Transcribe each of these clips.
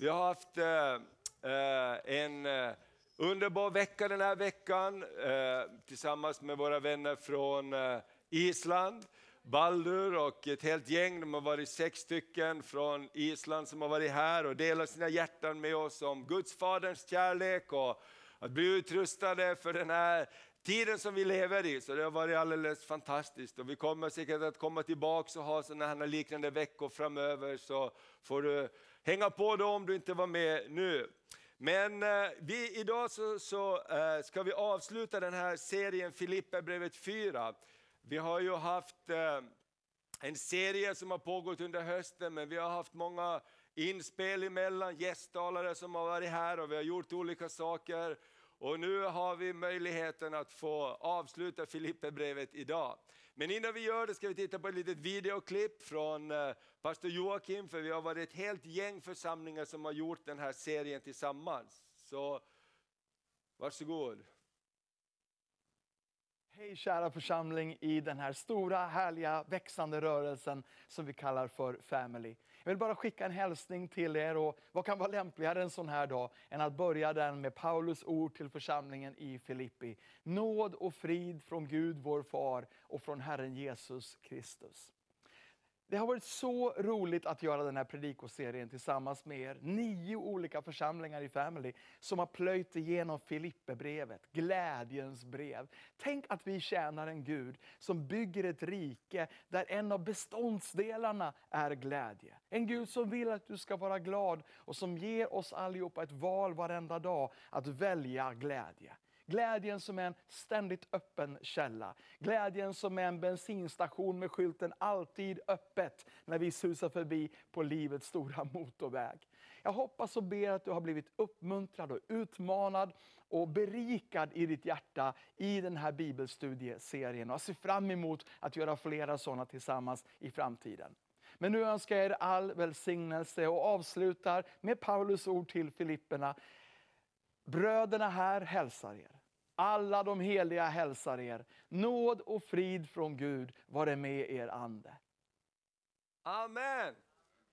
Vi har haft eh, eh, en eh, underbar vecka den här veckan eh, tillsammans med våra vänner från eh, Island. Baldur och ett helt gäng, de har varit sex stycken från Island som har varit här och delat sina hjärtan med oss om Guds faderns kärlek och att bli utrustade för den här tiden som vi lever i. Så det har varit alldeles fantastiskt och vi kommer säkert att komma tillbaka och ha sådana här liknande veckor framöver så får du hänga på då om du inte var med nu. Men eh, vi, idag så, så eh, ska vi avsluta den här serien Filipperbrevet 4. Vi har ju haft eh, en serie som har pågått under hösten men vi har haft många inspel emellan, gästtalare som har varit här och vi har gjort olika saker. Och nu har vi möjligheten att få avsluta Filipperbrevet idag. Men innan vi gör det ska vi titta på ett litet videoklipp från eh, pastor Joakim, för vi har varit ett helt gäng församlingar som har gjort den här serien tillsammans. Så varsågod. Hej kära församling i den här stora, härliga, växande rörelsen som vi kallar för Family. Jag vill bara skicka en hälsning till er och vad kan vara lämpligare en sån här dag än att börja den med Paulus ord till församlingen i Filippi. Nåd och frid från Gud vår far och från Herren Jesus Kristus. Det har varit så roligt att göra den här predikoserien tillsammans med er. Nio olika församlingar i Family som har plöjt igenom Filipperbrevet, glädjens brev. Tänk att vi tjänar en Gud som bygger ett rike där en av beståndsdelarna är glädje. En Gud som vill att du ska vara glad och som ger oss allihopa ett val varenda dag att välja glädje. Glädjen som är en ständigt öppen källa. Glädjen som är en bensinstation med skylten alltid öppet när vi susar förbi på livets stora motorväg. Jag hoppas och ber att du har blivit uppmuntrad och utmanad och berikad i ditt hjärta i den här bibelstudieserien. Och jag ser fram emot att göra flera sådana tillsammans i framtiden. Men nu önskar jag er all välsignelse och avslutar med Paulus ord till Filipperna. Bröderna här hälsar er. Alla de heliga hälsar er. Nåd och frid från Gud vare med er ande. Amen!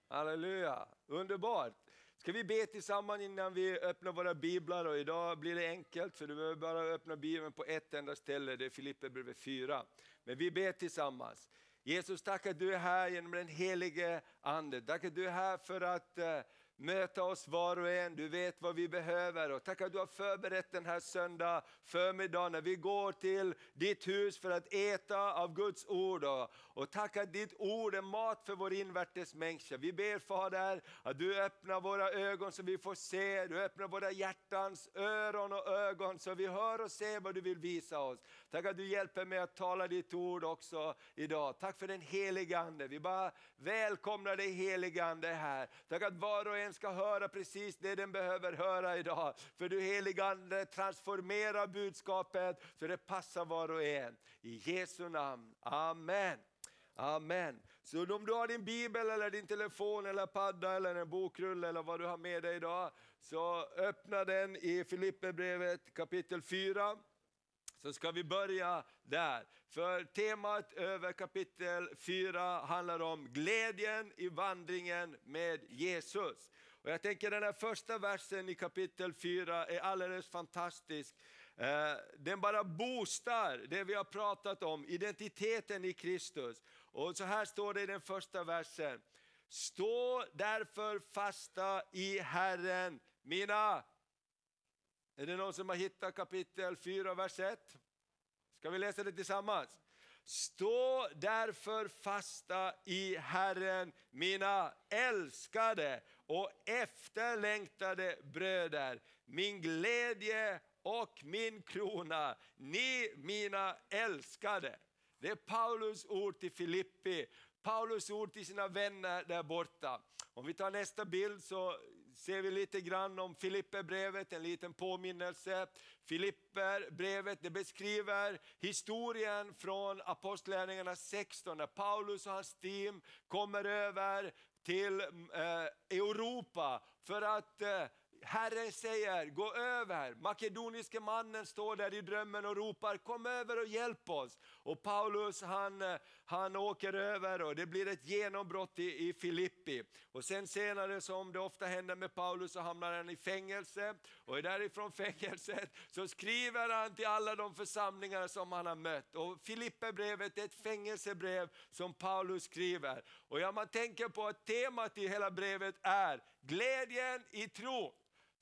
Halleluja, underbart. Ska vi be tillsammans innan vi öppnar våra biblar och idag blir det enkelt för du behöver bara öppna bibeln på ett enda ställe, det är Filipperbrevet 4. Men vi ber tillsammans. Jesus, tack att du är här genom den helige Ande. Tack att du är här för att eh, möta oss var och en. Du vet vad vi behöver. Och tack att du har förberett den här söndag förmiddagen när vi går till ditt hus för att äta av Guds ord. Och, och tack att ditt ord är mat för vår invärtes människa. Vi ber Fader att du öppnar våra ögon så vi får se. Du öppnar våra hjärtans öron och ögon så vi hör och ser vad du vill visa oss. Tack att du hjälper mig att tala ditt ord också idag. Tack för den helige Ande. Vi bara välkomnar dig heliga Ande här. Tack att var och en ska höra precis det den behöver höra idag. För du helige Ande transformerar budskapet så det passar var och en. I Jesu namn. Amen. Amen. Så om du har din bibel, eller din telefon, eller padda, eller en bokrulle eller vad du har med dig idag, så öppna den i Filipperbrevet kapitel 4 så ska vi börja där. För temat över kapitel 4 handlar om glädjen i vandringen med Jesus. Och jag tänker den här första versen i kapitel 4 är alldeles fantastisk. Eh, den bara boostar det vi har pratat om, identiteten i Kristus. Och så här står det i den första versen. Stå därför fasta i Herren, mina är det någon som har hittat kapitel 4, vers 1? Ska vi läsa det tillsammans? Stå därför fasta i Herren, mina älskade och efterlängtade bröder, min glädje och min krona, ni mina älskade. Det är Paulus ord till Filippi, Paulus ord till sina vänner där borta. Om vi tar nästa bild så ser vi lite grann om Filipperbrevet, en liten påminnelse. Filipperbrevet det beskriver historien från Apostlagärningarna 16, när Paulus och hans team kommer över till eh, Europa för att eh, Herren säger, gå över. Makedoniske mannen står där i drömmen och ropar, kom över och hjälp oss. Och Paulus han, han åker över och det blir ett genombrott i, i Filippi. Och sen senare som det ofta händer med Paulus så hamnar han i fängelse. Och därifrån fängelset så skriver han till alla de församlingar som han har mött. Och Filipperbrevet är ett fängelsebrev som Paulus skriver. Och ja, man tänker på att temat i hela brevet är glädjen i tro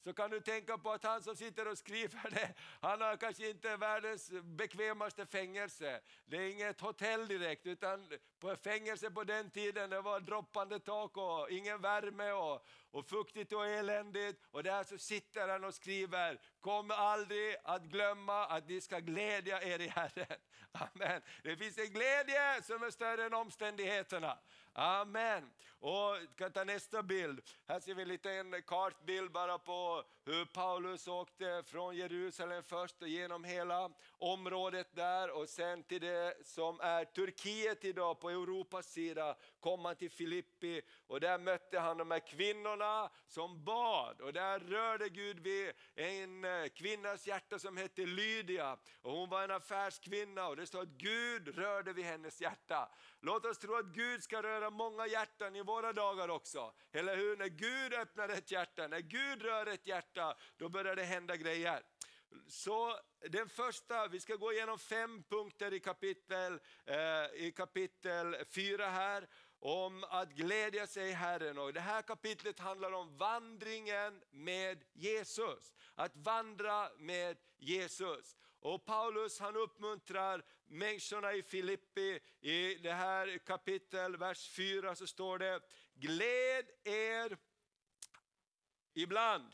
så kan du tänka på att han som sitter och skriver det, han har kanske inte världens bekvämaste fängelse. Det är inget hotell direkt, utan på fängelse på den tiden det var droppande tak och ingen värme och, och fuktigt och eländigt. Och där så sitter han och skriver, kom aldrig att glömma att ni ska glädja er i Herren. Amen. Det finns en glädje som är större än omständigheterna. Amen. Och kan ta nästa bild. Här ser vi en liten kartbild bara på hur Paulus åkte från Jerusalem först och genom hela området där och sen till det som är Turkiet idag på Europas sida kom han till Filippi och där mötte han de här kvinnorna som bad och där rörde Gud vid en eh, kvinnas hjärta som hette Lydia och hon var en affärskvinna och det står att Gud rörde vid hennes hjärta. Låt oss tro att Gud ska röra många hjärtan i våra dagar också. Eller hur? När Gud öppnar ett hjärta, när Gud rör ett hjärta, då börjar det hända grejer. Så den första, vi ska gå igenom fem punkter i kapitel, eh, i kapitel 4 här om att glädja sig i Herren. Och det här kapitlet handlar om vandringen med Jesus. Att vandra med Jesus. Och Paulus han uppmuntrar människorna i Filippi, i det här kapitel, vers 4 så står det, gläd er ibland.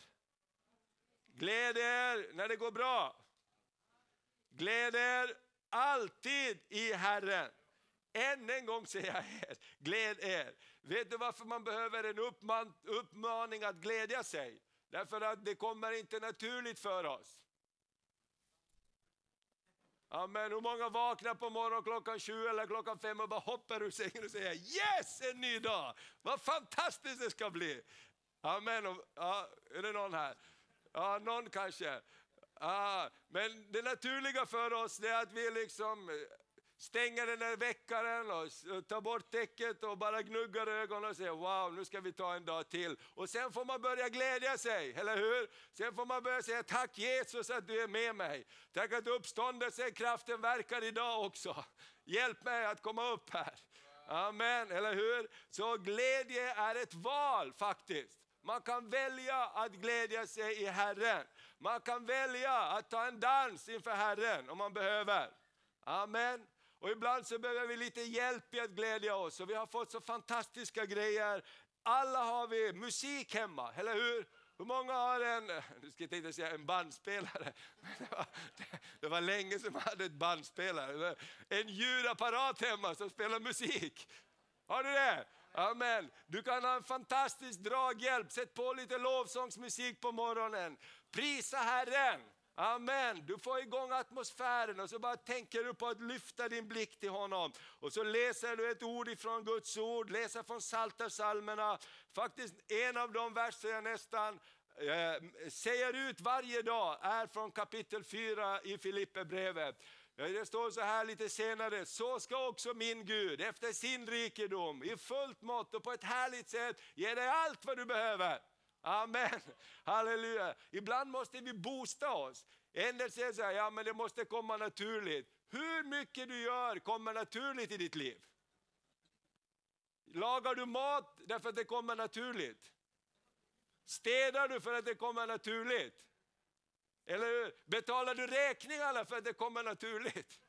Gläd er när det går bra. Gläd er alltid i Herren. Än en gång säger jag er, gläd er. Vet du varför man behöver en uppman, uppmaning att glädja sig? Därför att det kommer inte naturligt för oss. Amen. Hur många vaknar på morgonen klockan sju eller klockan fem och bara hoppar ur sängen och säger yes, en ny dag! Vad fantastiskt det ska bli! Amen. Ja, är det någon här? Ja, någon kanske. Ja, men det naturliga för oss är att vi liksom eh, stänger den där väckaren och eh, tar bort täcket och bara gnuggar ögonen och säger wow, nu ska vi ta en dag till. Och sen får man börja glädja sig, eller hur? Sen får man börja säga tack Jesus att du är med mig. Tack att uppståndelsekraften verkar idag också. Hjälp mig att komma upp här. Amen, eller hur? Så glädje är ett val faktiskt. Man kan välja att glädja sig i Herren. Man kan välja att ta en dans inför Herren om man behöver. Amen. Och ibland så behöver vi lite hjälp i att glädja oss och vi har fått så fantastiska grejer. Alla har vi musik hemma, eller hur? Hur många har en, nu ska jag inte säga en bandspelare, det var, det var länge som man hade ett bandspelare. En ljudapparat hemma som spelar musik. Har du det? Amen. Du kan ha en fantastisk draghjälp, sätt på lite lovsångsmusik på morgonen. Prisa Herren. Amen, du får igång atmosfären och så bara tänker du på att lyfta din blick till honom. Och så läser du ett ord ifrån Guds ord, läser från Psaltarpsalmerna. Faktiskt en av de verser jag nästan eh, säger ut varje dag är från kapitel 4 i Filipperbrevet. Det står så här lite senare, så ska också min Gud efter sin rikedom i fullt mått och på ett härligt sätt ge dig allt vad du behöver. Amen, halleluja. Ibland måste vi boosta oss. En del säger så här, ja men det måste komma naturligt. Hur mycket du gör kommer naturligt i ditt liv. Lagar du mat därför att det kommer naturligt? Städar du för att det kommer naturligt? Eller hur? Betalar du räkningarna för att det kommer naturligt?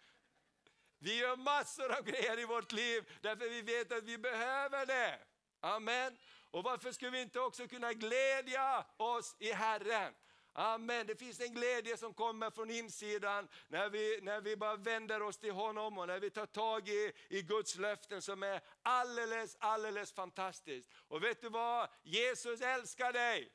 Vi gör massor av grejer i vårt liv därför vi vet att vi behöver det. Amen. Och varför skulle vi inte också kunna glädja oss i Herren? Amen. Det finns en glädje som kommer från insidan när vi, när vi bara vänder oss till honom och när vi tar tag i, i Guds löften som är alldeles, alldeles fantastiskt. Och vet du vad? Jesus älskar dig.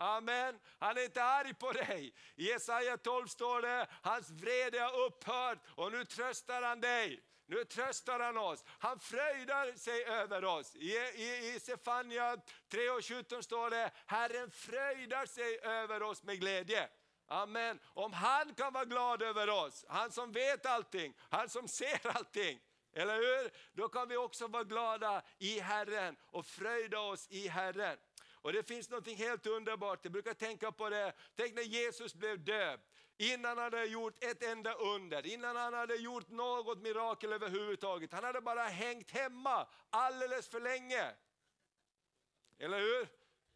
Amen. Han är inte arg på dig. I Jesaja 12 står det, hans vrede har upphört och nu tröstar han dig. Nu tröstar han oss. Han fröjdar sig över oss. I, i, i Sefania 3.17 står det, Herren fröjdar sig över oss med glädje. Amen. Om han kan vara glad över oss, han som vet allting, han som ser allting, eller hur? Då kan vi också vara glada i Herren och fröjda oss i Herren. Och det finns något helt underbart, jag brukar tänka på det, tänk när Jesus blev döpt. Innan han hade gjort ett enda under, innan han hade gjort något mirakel överhuvudtaget. Han hade bara hängt hemma alldeles för länge. Eller hur?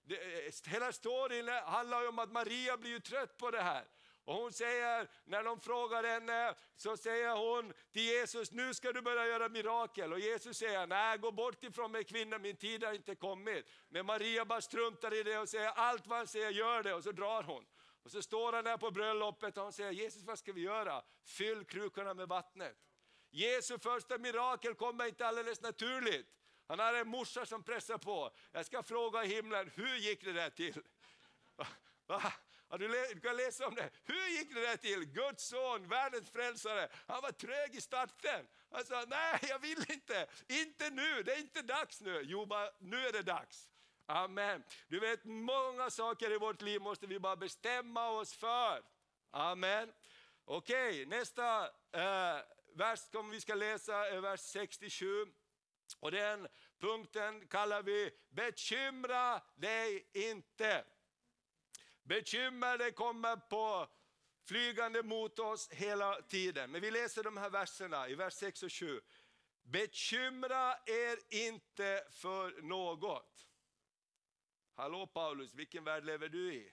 Det, eh, hela storyn handlar ju om att Maria blir ju trött på det här. Och hon säger, när de frågar henne, så säger hon till Jesus, nu ska du börja göra mirakel. Och Jesus säger, nej gå bort ifrån mig kvinna, min tid har inte kommit. Men Maria bara struntar i det och säger, allt vad han säger, gör det. Och så drar hon. Och så står han där på bröllopet och hon säger, Jesus vad ska vi göra? Fyll krukorna med vattnet. Jesu första mirakel kommer inte alldeles naturligt. Han har en morsa som pressar på. Jag ska fråga i himlen, hur gick det där till? Va? Du kan läsa om det. Hur gick det där till? Guds son, världens frälsare. Han var trög i starten. Han sa, nej jag vill inte, inte nu, det är inte dags nu. Jo, bara, nu är det dags. Amen. Du vet, många saker i vårt liv måste vi bara bestämma oss för. Amen. Okej, okay, nästa eh, vers som vi ska läsa är vers 67. Och den punkten kallar vi bekymra dig inte. Bekymmer det kommer på flygande mot oss hela tiden. Men vi läser de här verserna i vers 6 och 7. Bekymra er inte för något. Hallå Paulus, vilken värld lever du i?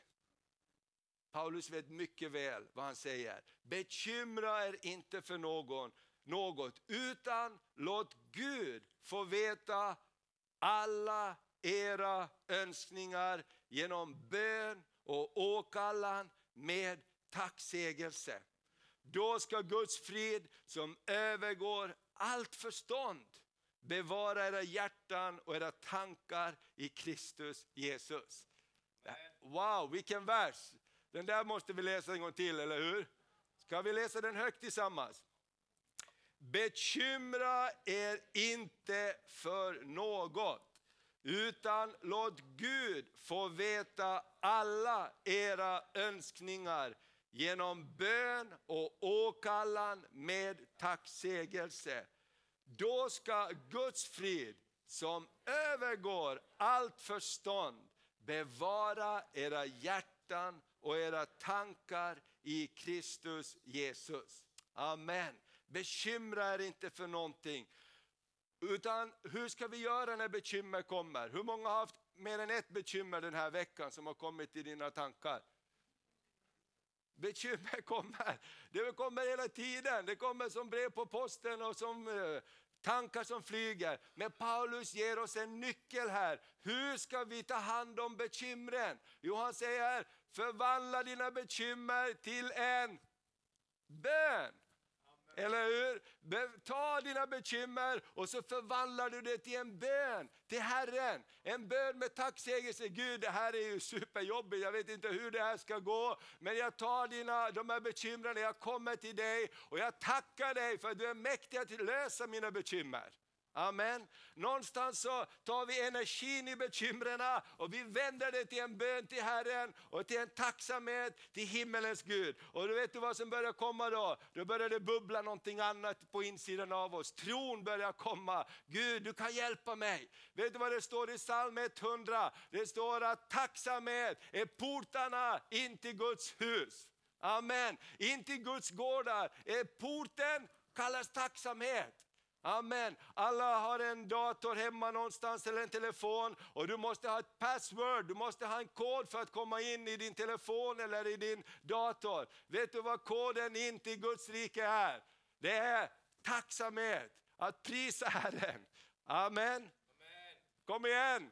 Paulus vet mycket väl vad han säger. Bekymra er inte för någon, något, utan låt Gud få veta alla era önskningar genom bön och åkallan med tacksägelse. Då ska Guds frid som övergår allt förstånd bevara era hjärtan och era tankar i Kristus Jesus. Wow, vilken vers! Den där måste vi läsa en gång till, eller hur? Ska vi läsa den högt tillsammans? Bekymra er inte för något utan låt Gud få veta alla era önskningar genom bön och åkallan med tacksägelse. Då ska Guds frid som övergår allt förstånd bevara era hjärtan och era tankar i Kristus Jesus. Amen. Bekymra er inte för någonting. Utan hur ska vi göra när bekymmer kommer? Hur många har haft mer än ett bekymmer den här veckan som har kommit i dina tankar? Bekymmer kommer, det kommer hela tiden. Det kommer som brev på posten och som eh, tankar som flyger. Men Paulus ger oss en nyckel här. Hur ska vi ta hand om bekymren? Jo, han säger förvandla dina bekymmer till en bön. Eller hur? Ta dina bekymmer och så förvandlar du det till en bön till Herren. En bön med tacksägelse. Gud, det här är ju superjobbigt, jag vet inte hur det här ska gå. Men jag tar dina, de här bekymren, jag kommer till dig och jag tackar dig för att du är mäktig att lösa mina bekymmer. Amen. Någonstans så tar vi energin i bekymren och vi vänder det till en bön till Herren och till en tacksamhet till himmelens Gud. Och du vet du vad som börjar komma då? Då börjar det bubbla någonting annat på insidan av oss. Tron börjar komma. Gud, du kan hjälpa mig. Vet du vad det står i psalm 100? Det står att tacksamhet är portarna in till Guds hus. Amen. In till Guds gårdar är porten kallas tacksamhet. Amen. Alla har en dator hemma någonstans eller en telefon och du måste ha ett password, du måste ha en kod för att komma in i din telefon eller i din dator. Vet du vad koden in till Guds rike är? Det är tacksamhet, att prisa Herren. Amen. Amen. Kom igen.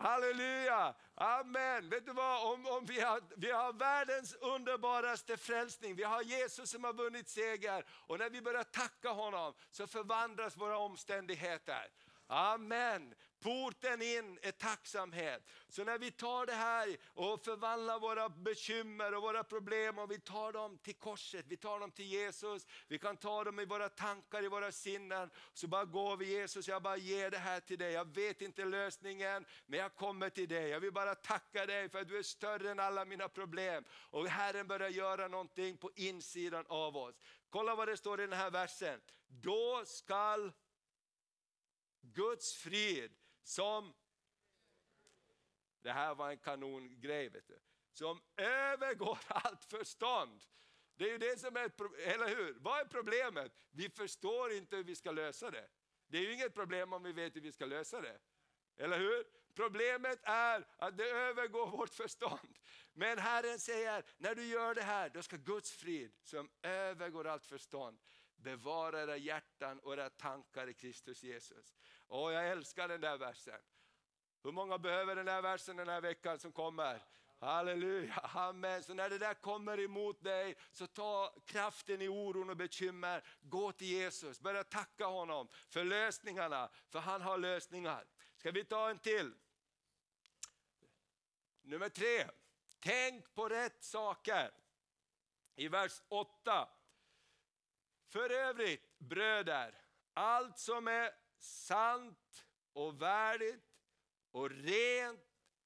Halleluja! Amen! Vet du vad, om, om vi, har, vi har världens underbaraste frälsning, vi har Jesus som har vunnit seger och när vi börjar tacka honom så förvandlas våra omständigheter. Amen! Porten in är tacksamhet. Så när vi tar det här och förvandlar våra bekymmer och våra problem och vi tar dem till korset, vi tar dem till Jesus, vi kan ta dem i våra tankar, i våra sinnen. Så bara går vi Jesus, jag bara ger det här till dig. Jag vet inte lösningen, men jag kommer till dig. Jag vill bara tacka dig för att du är större än alla mina problem. Och Herren börjar göra någonting på insidan av oss. Kolla vad det står i den här versen. Då skall Guds frid som, det här var en kanongrej, vet du, som övergår allt förstånd. Det är ju det som är, eller hur? Vad är problemet? Vi förstår inte hur vi ska lösa det. Det är ju inget problem om vi vet hur vi ska lösa det. Eller hur? Problemet är att det övergår vårt förstånd. Men Herren säger, när du gör det här, då ska Guds frid som övergår allt förstånd bevara era hjärtan och era tankar i Kristus Jesus. Åh, jag älskar den där versen. Hur många behöver den där versen den här veckan som kommer? Halleluja, amen. Så när det där kommer emot dig, så ta kraften i oron och bekymmer, gå till Jesus, börja tacka honom för lösningarna, för han har lösningar. Ska vi ta en till? Nummer tre, tänk på rätt saker. I vers 8. För övrigt, bröder, allt som är sant och värdigt och rent,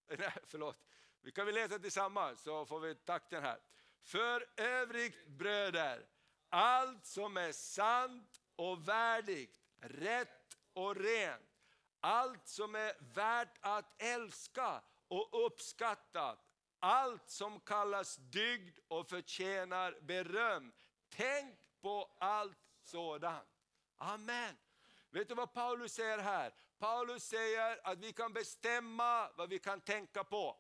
nej förlåt, vi kan vi läsa tillsammans så får vi takten här. För övrigt bröder, allt som är sant och värdigt, rätt och rent, allt som är värt att älska och uppskatta, allt som kallas dygd och förtjänar beröm. Tänk på allt sådant. Amen. Vet du vad Paulus säger här? Paulus säger att vi kan bestämma vad vi kan tänka på.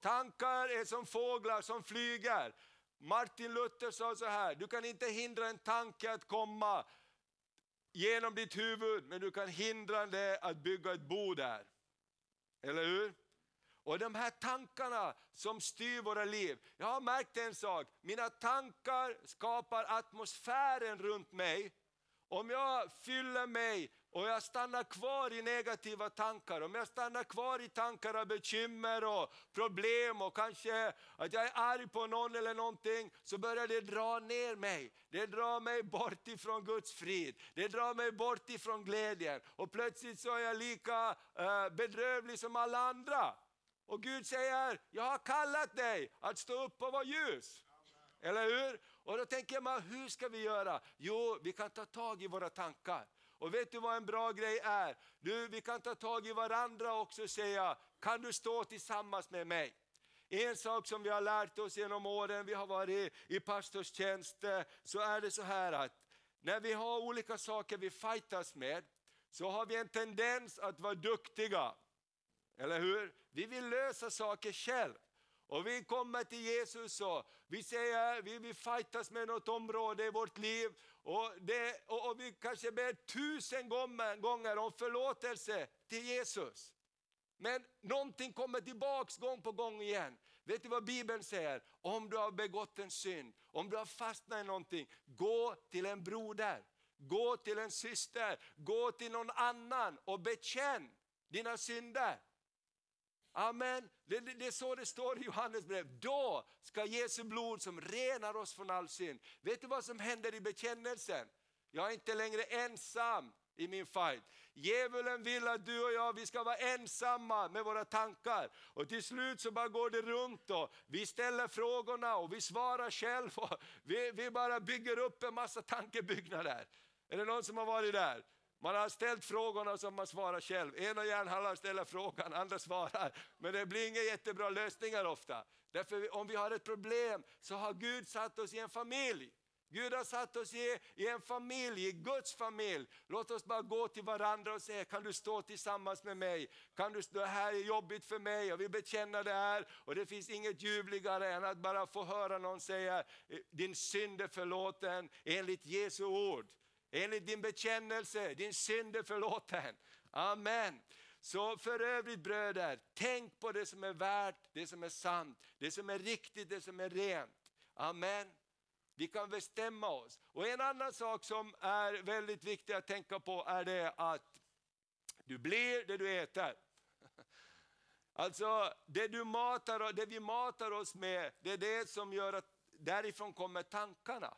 Tankar är som fåglar som flyger. Martin Luther sa så här, du kan inte hindra en tanke att komma genom ditt huvud, men du kan hindra det att bygga ett bo där. Eller hur? Och de här tankarna som styr våra liv. Jag har märkt en sak, mina tankar skapar atmosfären runt mig. Om jag fyller mig och jag stannar kvar i negativa tankar, om jag stannar kvar i tankar av bekymmer och problem och kanske att jag är arg på någon eller någonting, så börjar det dra ner mig. Det drar mig bort ifrån Guds frid, det drar mig bort ifrån glädjen och plötsligt så är jag lika eh, bedrövlig som alla andra. Och Gud säger, jag har kallat dig att stå upp och vara ljus. Eller hur? Och då tänker man, hur ska vi göra? Jo, vi kan ta tag i våra tankar. Och vet du vad en bra grej är? Du, vi kan ta tag i varandra också och säga, kan du stå tillsammans med mig? En sak som vi har lärt oss genom åren, vi har varit i pastorstjänst, eh, så är det så här att när vi har olika saker vi fightas med, så har vi en tendens att vara duktiga. Eller hur? Vi vill lösa saker själv. Och vi kommer till Jesus och vi säger, vi vill fightas med något område i vårt liv och, det, och, och vi kanske ber tusen gånger, gånger om förlåtelse till Jesus. Men någonting kommer tillbaks gång på gång igen. Vet du vad Bibeln säger? Om du har begått en synd, om du har fastnat i någonting, gå till en broder, gå till en syster, gå till någon annan och bekänn dina synder. Amen. Det, det, det, är så det står i Johannes brev. Då ska Jesu blod som renar oss från all synd. Vet du vad som händer i bekännelsen? Jag är inte längre ensam i min fight. Djävulen vill att du och jag vi ska vara ensamma med våra tankar. Och till slut så bara går det runt och vi ställer frågorna och vi svarar själv. vi, vi bara bygger upp en massa tankebyggnader. Är det någon som har varit där? Man har ställt frågorna som man svarar själv. Ena hjärnhalvan ställer frågan, andra svarar. Men det blir inga jättebra lösningar ofta. Därför om vi har ett problem så har Gud satt oss i en familj. Gud har satt oss i, i en familj, i Guds familj. Låt oss bara gå till varandra och säga, kan du stå tillsammans med mig? Kan du, det här är jobbigt för mig, jag vill bekänna det här. Och det finns inget ljuvligare än att bara få höra någon säga, eh, din synd är förlåten enligt Jesu ord. Enligt din bekännelse, din synd är förlåten. Amen. Så för övrigt bröder, tänk på det som är värt, det som är sant, det som är riktigt, det som är rent. Amen. Vi kan bestämma oss. Och en annan sak som är väldigt viktig att tänka på är det att Du blir det du äter. Alltså det, du matar, det vi matar oss med, det är det som gör att därifrån kommer tankarna.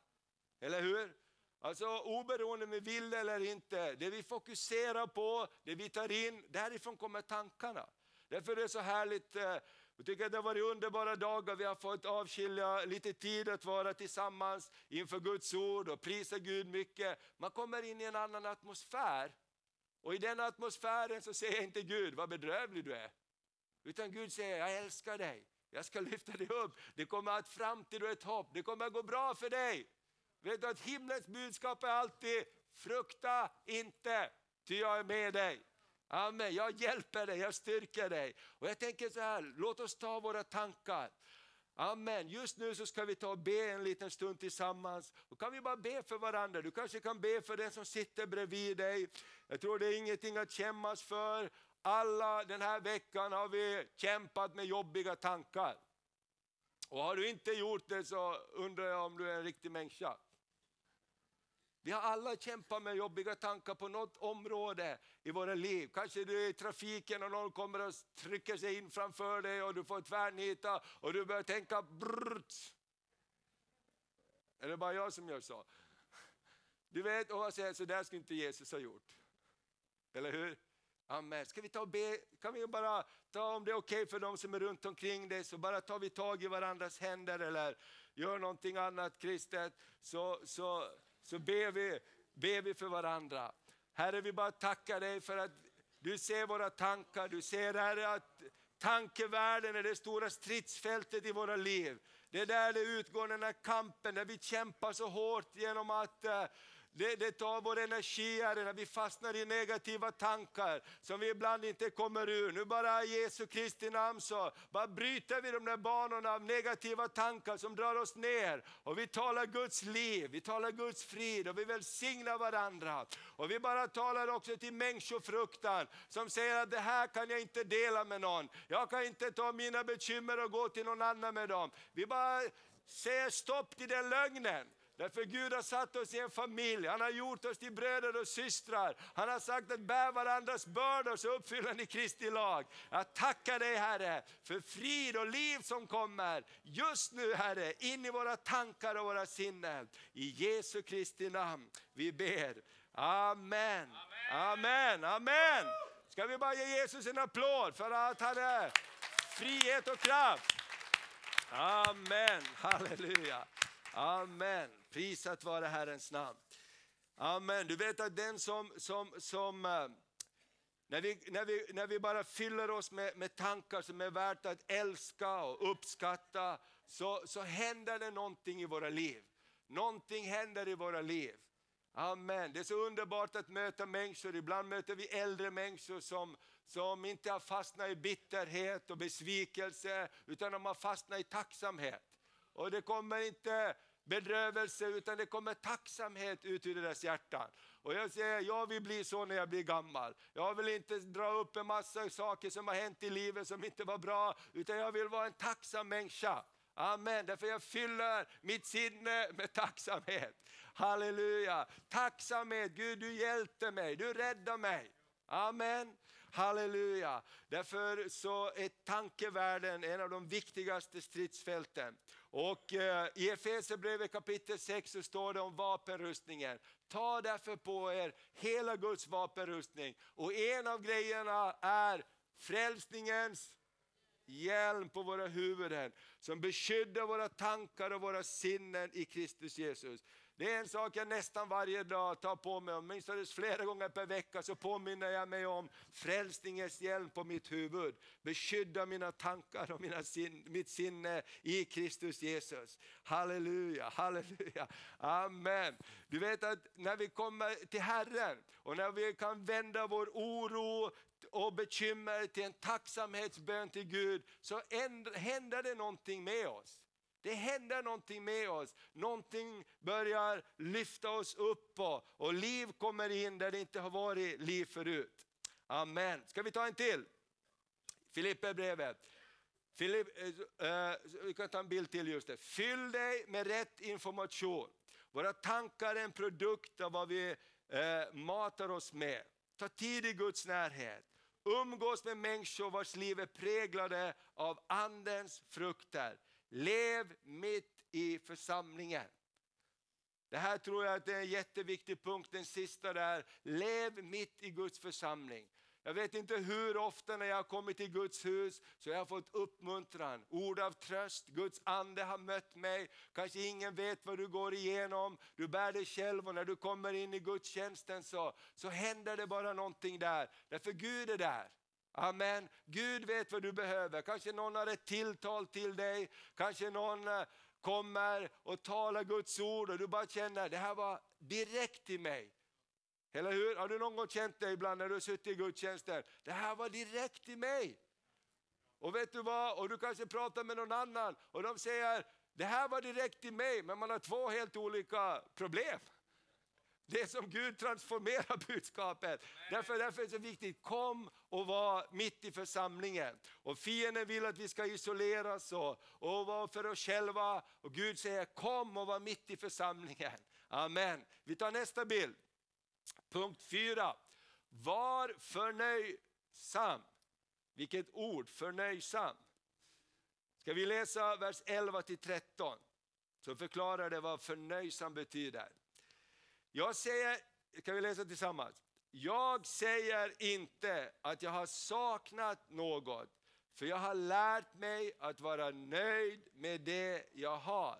Eller hur? Alltså oberoende om vi vill eller inte, det vi fokuserar på, det vi tar in, därifrån kommer tankarna. Därför är det så härligt, eh, jag tycker att det har varit underbara dagar, vi har fått avskilja lite tid att vara tillsammans inför Guds ord och prisa Gud mycket. Man kommer in i en annan atmosfär. Och i den atmosfären så säger inte Gud, vad bedrövlig du är. Utan Gud säger, jag älskar dig, jag ska lyfta dig upp. Det kommer att framtid och ett hopp, det kommer att gå bra för dig. Vet du att himlens budskap är alltid, frukta inte, ty jag är med dig. Amen, jag hjälper dig, jag styrker dig. Och jag tänker så här, låt oss ta våra tankar. Amen. Just nu så ska vi ta och be en liten stund tillsammans. Då kan vi bara be för varandra. Du kanske kan be för den som sitter bredvid dig. Jag tror det är ingenting att kämmas för. Alla den här veckan har vi kämpat med jobbiga tankar. Och har du inte gjort det så undrar jag om du är en riktig människa. Vi har alla kämpat med jobbiga tankar på något område i våra liv. Kanske du är i trafiken och någon kommer och trycker sig in framför dig och du får tvärnita och du börjar tänka brrrt. Är det bara jag som gör så? Du vet, och jag säger, så där skulle inte Jesus ha gjort. Eller hur? Amen. Ska vi ta och be, kan vi bara ta om det är okej okay för de som är runt omkring dig, så bara tar vi tag i varandras händer eller gör någonting annat kristet. Så, så så ber vi, ber vi för varandra. Herre, vi bara tackar dig för att du ser våra tankar, du ser Herre att tankevärlden är det stora stridsfältet i våra liv. Det är där det utgår den här kampen, där vi kämpar så hårt genom att eh, det, det tar vår energi Herre, när vi fastnar i negativa tankar som vi ibland inte kommer ur. Nu bara i Jesu Kristi namn så bara bryter vi de där banorna av negativa tankar som drar oss ner. Och vi talar Guds liv, vi talar Guds frid och vi välsignar varandra. Och vi bara talar också till människofruktan som säger att det här kan jag inte dela med någon. Jag kan inte ta mina bekymmer och gå till någon annan med dem. Vi bara säger stopp till den lögnen. Därför Gud har satt oss i en familj, han har gjort oss till bröder och systrar. Han har sagt att bär varandras bördor så uppfyller ni Kristi lag. Jag tackar dig Herre för frid och liv som kommer just nu Herre, in i våra tankar och våra sinnen. I Jesu Kristi namn vi ber. Amen. Amen. Amen. Ska vi bara ge Jesus en applåd för att han är frihet och kraft. Amen, halleluja. Amen. Prisat vare Herrens namn. Amen. Du vet att den som, som, som eh, när vi, när, vi, när vi bara fyller oss med, med tankar som är värt att älska och uppskatta, så, så händer det någonting i våra liv. Någonting händer i våra liv. Amen. Det är så underbart att möta människor, ibland möter vi äldre människor som, som inte har fastnat i bitterhet och besvikelse, utan de har fastnat i tacksamhet. Och det kommer inte bedrövelse utan det kommer tacksamhet ut ur deras hjärtan. Och jag säger, jag vill bli så när jag blir gammal. Jag vill inte dra upp en massa saker som har hänt i livet som inte var bra, utan jag vill vara en tacksam människa. Amen, därför jag fyller mitt sinne med tacksamhet. Halleluja, tacksamhet, Gud du hjälpte mig, du räddade mig. Amen. Halleluja! Därför så är tankevärlden en av de viktigaste stridsfälten. Och eh, i Efesierbrevet kapitel 6 så står det om vapenrustningen. Ta därför på er hela Guds vapenrustning. Och en av grejerna är frälsningens hjälm på våra huvuden som beskyddar våra tankar och våra sinnen i Kristus Jesus. Det är en sak jag nästan varje dag tar på mig, åtminstone flera gånger per vecka så påminner jag mig om frälsningens hjälm på mitt huvud. Beskydda mina tankar och mina sin, mitt sinne i Kristus Jesus. Halleluja, halleluja, amen. Du vet att när vi kommer till Herren och när vi kan vända vår oro och bekymmer till en tacksamhetsbön till Gud så händer det någonting med oss. Det händer någonting med oss, någonting börjar lyfta oss upp och, och liv kommer in där det inte har varit liv förut. Amen. Ska vi ta en till? Filipperbrevet. Filipp, eh, eh, vi kan ta en bild till just det. Fyll dig med rätt information. Våra tankar är en produkt av vad vi eh, matar oss med. Ta tid i Guds närhet. Umgås med människor vars liv är präglade av andens frukter. Lev mitt i församlingen. Det här tror jag att är en jätteviktig punkt, den sista där. Lev mitt i Guds församling. Jag vet inte hur ofta när jag har kommit till Guds hus så jag har fått uppmuntran, ord av tröst, Guds ande har mött mig. Kanske ingen vet vad du går igenom, du bär dig själv och när du kommer in i gudstjänsten så, så händer det bara någonting där. Därför Gud är där. Amen. Gud vet vad du behöver. Kanske någon har ett tilltal till dig, kanske någon eh, kommer och talar Guds ord och du bara känner det här var direkt till mig. Eller hur? Har du någon gång känt det ibland när du har suttit i gudstjänsten? Det här var direkt till mig. Och vet du vad? Och du kanske pratar med någon annan och de säger, det här var direkt till mig, men man har två helt olika problem. Det är som Gud transformerar budskapet. Därför, därför är det så viktigt, kom och var mitt i församlingen. Och fienden vill att vi ska isoleras och, och vara för oss själva. Och Gud säger, kom och var mitt i församlingen. Amen. Vi tar nästa bild. Punkt 4. Var förnöjsam. Vilket ord, förnöjsam. Ska vi läsa vers 11 till 13 så förklarar det vad förnöjsam betyder. Jag säger, kan vi läsa tillsammans? Jag säger inte att jag har saknat något, för jag har lärt mig att vara nöjd med det jag har.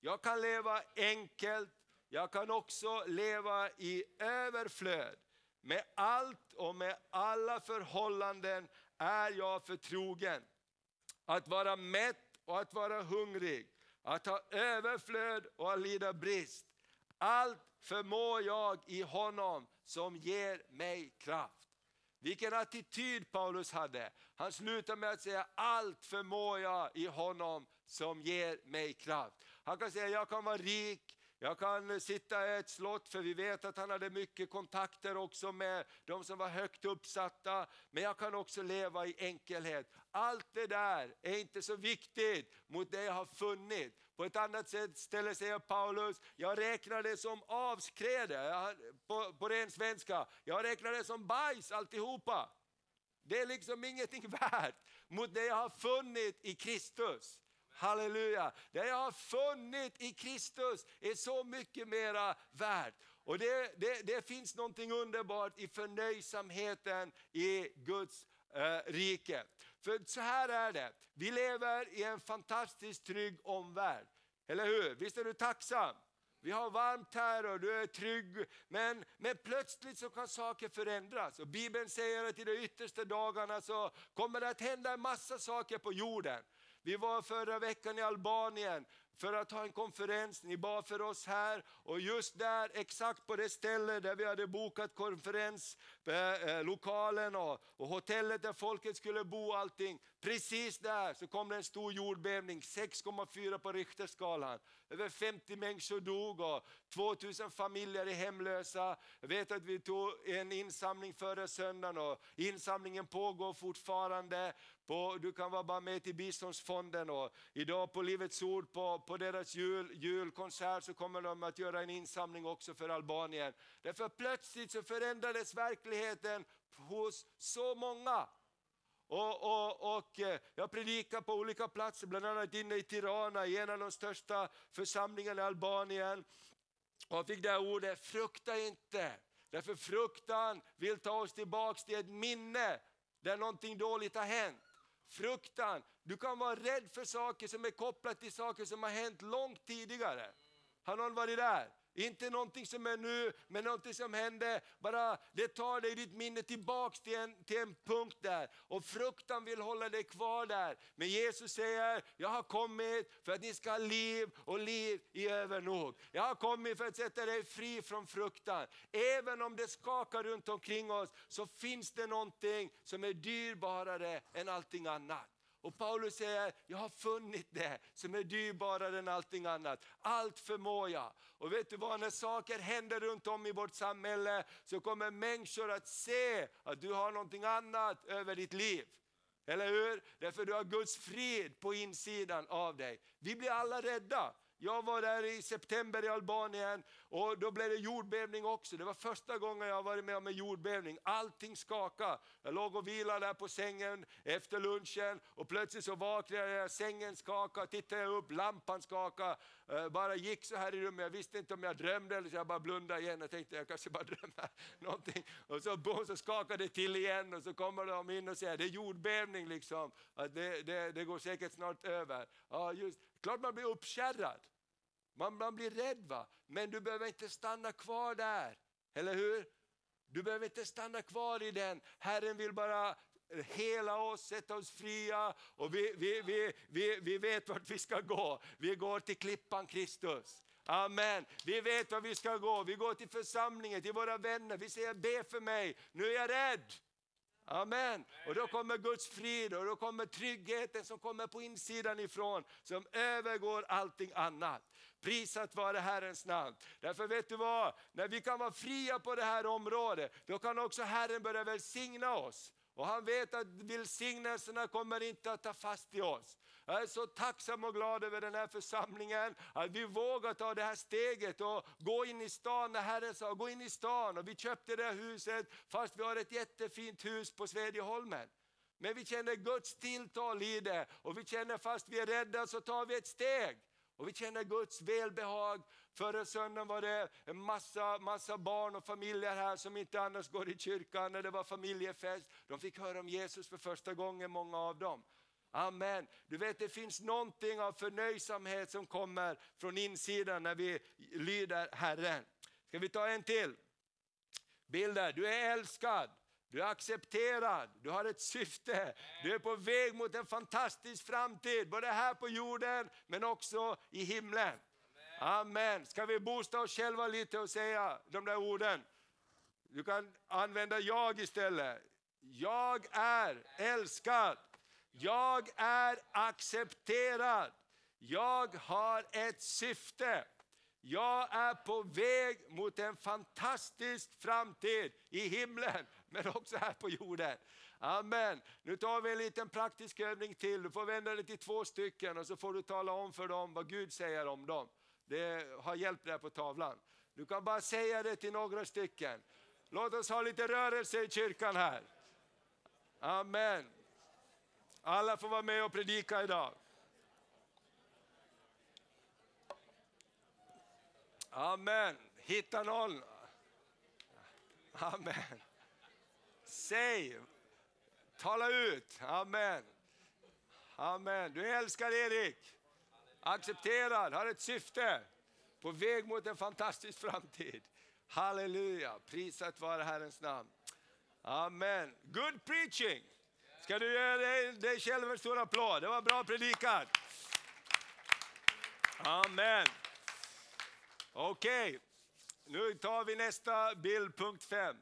Jag kan leva enkelt jag kan också leva i överflöd. Med allt och med alla förhållanden är jag förtrogen. Att vara mätt och att vara hungrig, att ha överflöd och att lida brist. Allt förmår jag i honom som ger mig kraft. Vilken attityd Paulus hade. Han slutar med att säga allt förmår jag i honom som ger mig kraft. Han kan säga jag kan vara rik, jag kan sitta i ett slott för vi vet att han hade mycket kontakter också med de som var högt uppsatta. Men jag kan också leva i enkelhet. Allt det där är inte så viktigt mot det jag har funnit. På ett annat sätt ställer sig Paulus, jag räknar det som avskräde, på, på ren svenska. Jag räknar det som bajs alltihopa. Det är liksom ingenting värt mot det jag har funnit i Kristus. Halleluja! Det jag har funnit i Kristus är så mycket mera värt. Och det, det, det finns någonting underbart i förnöjsamheten i Guds eh, rike. För så här är det, vi lever i en fantastiskt trygg omvärld. Eller hur? Visst är du tacksam? Vi har varmt här och du är trygg. Men, men plötsligt så kan saker förändras. Och Bibeln säger att i de yttersta dagarna så kommer det att hända en massa saker på jorden. Vi var förra veckan i Albanien för att ha en konferens, ni bad för oss här och just där, exakt på det ställe där vi hade bokat konferenslokalen eh, eh, och, och hotellet där folket skulle bo och allting. Precis där så kom det en stor jordbävning, 6,4 på Richterskalan. Över 50 människor dog och 2000 familjer är hemlösa. Jag vet att vi tog en insamling förra söndagen och insamlingen pågår fortfarande. På, du kan vara bara med till biståndsfonden och idag på Livets Ord på, på deras jul, julkonsert så kommer de att göra en insamling också för Albanien. Därför plötsligt så förändrades verkligheten hos så många. Och, och, och eh, jag predikar på olika platser, bland annat inne i Tirana, i en av de största församlingarna i Albanien. Och jag fick det här ordet, frukta inte. Därför fruktan vill ta oss tillbaka till ett minne där någonting dåligt har hänt. Fruktan, du kan vara rädd för saker som är kopplat till saker som har hänt långt tidigare. Har någon varit där? Inte någonting som är nu, men någonting som hände. Bara det tar dig ditt minne tillbaks till en, till en punkt där. Och fruktan vill hålla dig kvar där. Men Jesus säger, jag har kommit för att ni ska ha liv och liv i övernog. Jag har kommit för att sätta dig fri från fruktan. Även om det skakar runt omkring oss så finns det någonting som är dyrbarare än allting annat. Och Paulus säger, jag har funnit det som är dyrbarare än allting annat. Allt förmår jag. Och vet du vad, när saker händer runt om i vårt samhälle så kommer människor att se att du har någonting annat över ditt liv. Eller hur? Därför du har Guds frid på insidan av dig. Vi blir alla rädda. Jag var där i september i Albanien och då blev det jordbävning också. Det var första gången jag varit med om en jordbävning. Allting skakade. Jag låg och vilade där på sängen efter lunchen och plötsligt så vaknade jag, sängen skakade, tittade jag upp, lampan skakade. Eh, bara gick så här i rummet, jag visste inte om jag drömde eller så jag bara blundade igen och tänkte jag kanske bara drömmer någonting. Och så, boom, så skakade det till igen och så kommer de in och säger det är jordbävning liksom. Att det, det, det går säkert snart över. Ja, just, klart man blir uppkärrad. Man, man blir rädd va, men du behöver inte stanna kvar där. Eller hur? Du behöver inte stanna kvar i den. Herren vill bara hela oss, sätta oss fria och vi, vi, vi, vi, vi vet vart vi ska gå. Vi går till klippan Kristus. Amen. Vi vet var vi ska gå. Vi går till församlingen, till våra vänner. Vi säger be för mig, nu är jag rädd. Amen. Och då kommer Guds frid och då kommer tryggheten som kommer på insidan ifrån, som övergår allting annat. Prisat vare Herrens namn. Därför vet du vad, när vi kan vara fria på det här området, då kan också Herren börja välsigna oss. Och han vet att välsignelserna kommer inte att ta fast i oss. Jag är så tacksam och glad över den här församlingen, att vi vågar ta det här steget och gå in i stan när Herren sa gå in i stan. Och vi köpte det här huset fast vi har ett jättefint hus på Svedjeholmen. Men vi känner Guds tilltal i det och vi känner fast vi är rädda så tar vi ett steg. Och vi känner Guds välbehag. Förra söndagen var det en massa, massa barn och familjer här som inte annars går i kyrkan när det var familjefest. De fick höra om Jesus för första gången, många av dem. Amen. Du vet det finns någonting av förnöjsamhet som kommer från insidan när vi lyder Herren. Ska vi ta en till? Bilder, du är älskad. Du är accepterad, du har ett syfte, du är på väg mot en fantastisk framtid, både här på jorden men också i himlen. Amen. Ska vi boosta oss själva lite och säga de där orden? Du kan använda jag istället. Jag är älskad. Jag är accepterad. Jag har ett syfte. Jag är på väg mot en fantastisk framtid i himlen, men också här på jorden. Amen. Nu tar vi en liten praktisk övning till. Du får vända dig till två stycken och så får du tala om för dem vad Gud säger om dem. Det har hjälpt där på tavlan. Du kan bara säga det till några stycken. Låt oss ha lite rörelse i kyrkan här. Amen. Alla får vara med och predika idag. Amen. Hitta någon. Amen. Säg, tala ut. Amen. Amen. Du älskar Erik. Accepterad, har ett syfte. På väg mot en fantastisk framtid. Halleluja, prisat vare Herrens namn. Amen. Good preaching. Ska du ge dig, dig själv en stor applåd? Det var bra predikat. Amen. Okej, okay. nu tar vi nästa bild, punkt 5.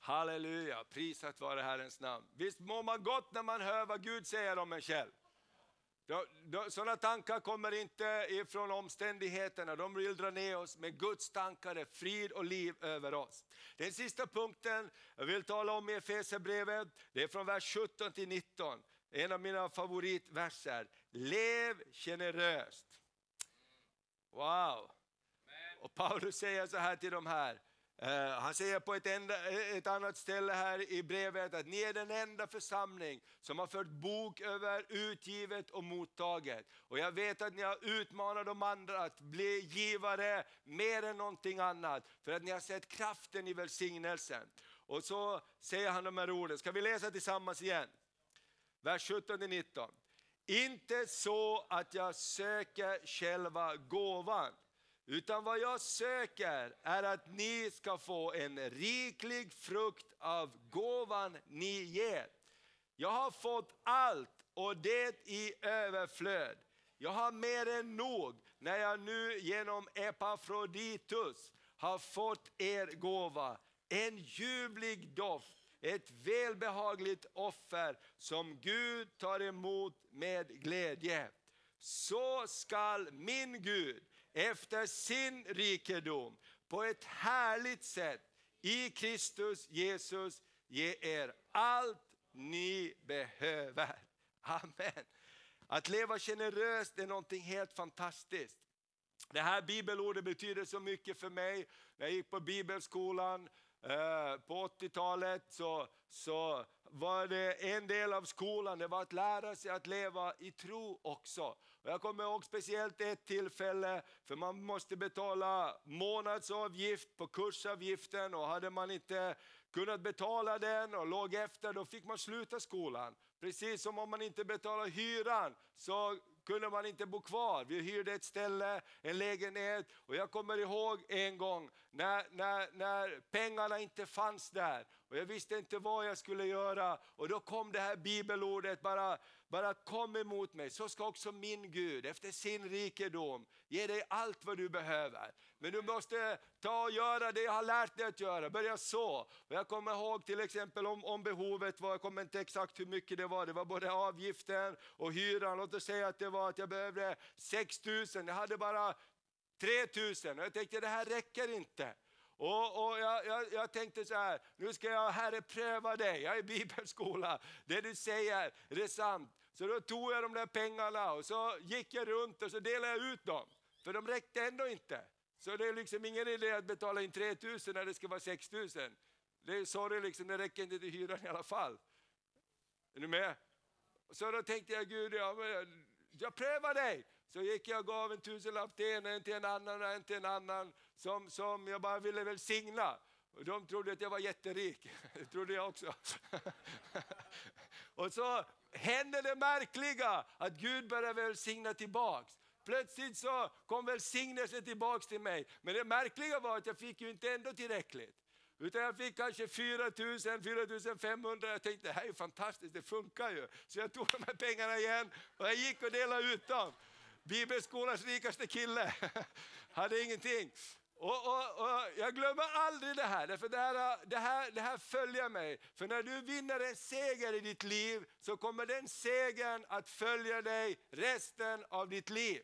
Halleluja, prisat vare Herrens namn. Visst mår man gott när man hör vad Gud säger om en själv? Sådana tankar kommer inte ifrån omständigheterna, de vill dra ner oss, men Guds tankar är frid och liv över oss. Den sista punkten jag vill tala om i Efesierbrevet, det är från vers 17 till 19. En av mina favoritverser. Lev generöst. Wow! Och Paulus säger så här till de här, Eh, han säger på ett, enda, eh, ett, annat ställe här i brevet att ni är den enda församling som har fört bok över utgivet och mottaget. Och jag vet att ni har utmanat de andra att bli givare mer än någonting annat, för att ni har sett kraften i välsignelsen. Och så säger han de här orden, ska vi läsa tillsammans igen? Vers 17-19. Inte så att jag söker själva gåvan, utan vad jag söker är att ni ska få en riklig frukt av gåvan ni ger. Jag har fått allt och det i överflöd. Jag har mer än nog när jag nu genom Epafroditus har fått er gåva. En ljuvlig doft, ett välbehagligt offer som Gud tar emot med glädje. Så skall min Gud efter sin rikedom på ett härligt sätt i Kristus Jesus ge er allt ni behöver. Amen. Att leva generöst är någonting helt fantastiskt. Det här bibelordet betyder så mycket för mig. När jag gick på bibelskolan eh, på 80-talet så, så var det en del av skolan, det var att lära sig att leva i tro också. Och jag kommer ihåg speciellt ett tillfälle, för man måste betala månadsavgift på kursavgiften och hade man inte kunnat betala den och låg efter, då fick man sluta skolan. Precis som om man inte betalade hyran så kunde man inte bo kvar. Vi hyrde ett ställe, en lägenhet och jag kommer ihåg en gång när, när, när pengarna inte fanns där och jag visste inte vad jag skulle göra och då kom det här bibelordet bara bara kom emot mig, så ska också min Gud efter sin rikedom ge dig allt vad du behöver. Men du måste ta och göra det jag har lärt dig att göra, börja så. Och jag kommer ihåg till exempel om, om behovet var, jag kommer inte exakt hur mycket det var, det var både avgiften och hyran. Låt oss säga att det var att jag behövde 6 000, jag hade bara 3 000 och jag tänkte det här räcker inte. Och, och jag, jag, jag, tänkte så här, nu ska jag Herre pröva dig, jag är i bibelskola, det du säger, det är sant. Så då tog jag de där pengarna och så gick jag runt och så delade jag ut dem. För de räckte ändå inte. Så det är liksom ingen idé att betala in 3000 när det ska vara 6000. Det är sorry, liksom, det räcker inte till hyran i alla fall. Är ni med? Så då tänkte jag, Gud, jag, jag prövar dig. Så gick jag och gav en tusenlapp till en, en till en annan och en till en annan som, som jag bara ville välsigna. Och de trodde att jag var jätterik, det trodde jag också. och så hände det märkliga att Gud började välsigna tillbaks. Plötsligt så kom välsignelsen tillbaks till mig. Men det märkliga var att jag fick ju inte ändå tillräckligt. Utan jag fick kanske 4 000, 4 500. Jag tänkte det här är fantastiskt, det funkar ju. Så jag tog de här pengarna igen och jag gick och delade ut dem. Bibelskolans rikaste kille hade ingenting. Och, och, och, jag glömmer aldrig det här, för det här, det, här, det här följer mig. För när du vinner en seger i ditt liv så kommer den segern att följa dig resten av ditt liv.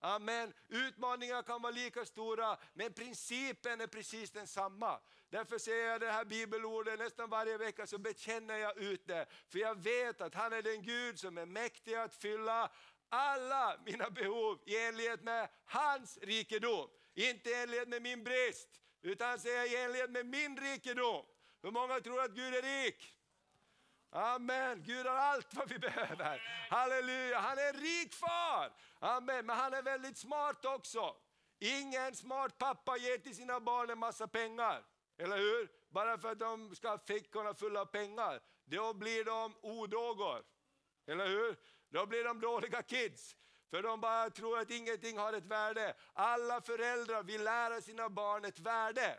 Amen. Utmaningar kan vara lika stora, men principen är precis densamma. Därför säger jag det här bibelordet nästan varje vecka, så bekänner jag ut det. För jag vet att han är den Gud som är mäktig att fylla alla mina behov i enlighet med hans rikedom. Inte i enlighet med min brist, utan säger i enlighet med min rikedom. Hur många tror att Gud är rik? Amen, Gud har allt vad vi behöver. Halleluja, han är en rik far. Amen, men han är väldigt smart också. Ingen smart pappa ger till sina barn en massa pengar. Eller hur? Bara för att de ska ha fickorna fulla av pengar. Då blir de odågor. Eller hur? Då blir de dåliga kids. För de bara tror att ingenting har ett värde. Alla föräldrar vill lära sina barn ett värde.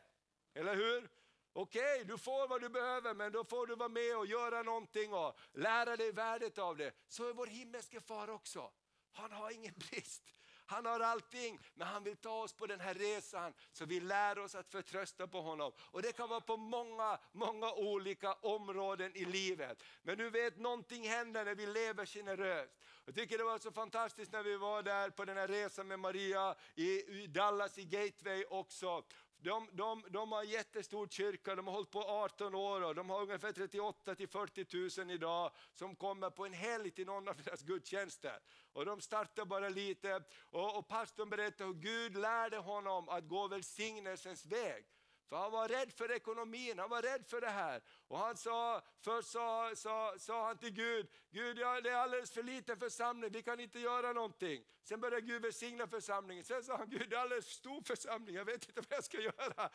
Eller hur? Okej, okay, du får vad du behöver men då får du vara med och göra någonting och lära dig värdet av det. Så är vår himmelske far också. Han har ingen brist. Han har allting, men han vill ta oss på den här resan så vi lär oss att förtrösta på honom. Och det kan vara på många, många olika områden i livet. Men du vet, någonting händer när vi lever generöst. Jag tycker det var så fantastiskt när vi var där på den här resan med Maria i Dallas i Gateway också. De, de, de har en jättestor kyrka, de har hållit på 18 år och de har ungefär 38 till 40 000 idag som kommer på en helg till någon av deras gudstjänster. Och de startar bara lite och, och pastorn berättar hur Gud lärde honom att gå välsignelsens väg. För han var rädd för ekonomin, han var rädd för det här. Och han sa, först sa, sa, sa han till Gud, Gud ja, det är alldeles för liten församling, vi kan inte göra någonting. Sen började Gud välsigna församlingen, sen sa han, Gud det är alldeles för stor församling, jag vet inte vad jag ska göra.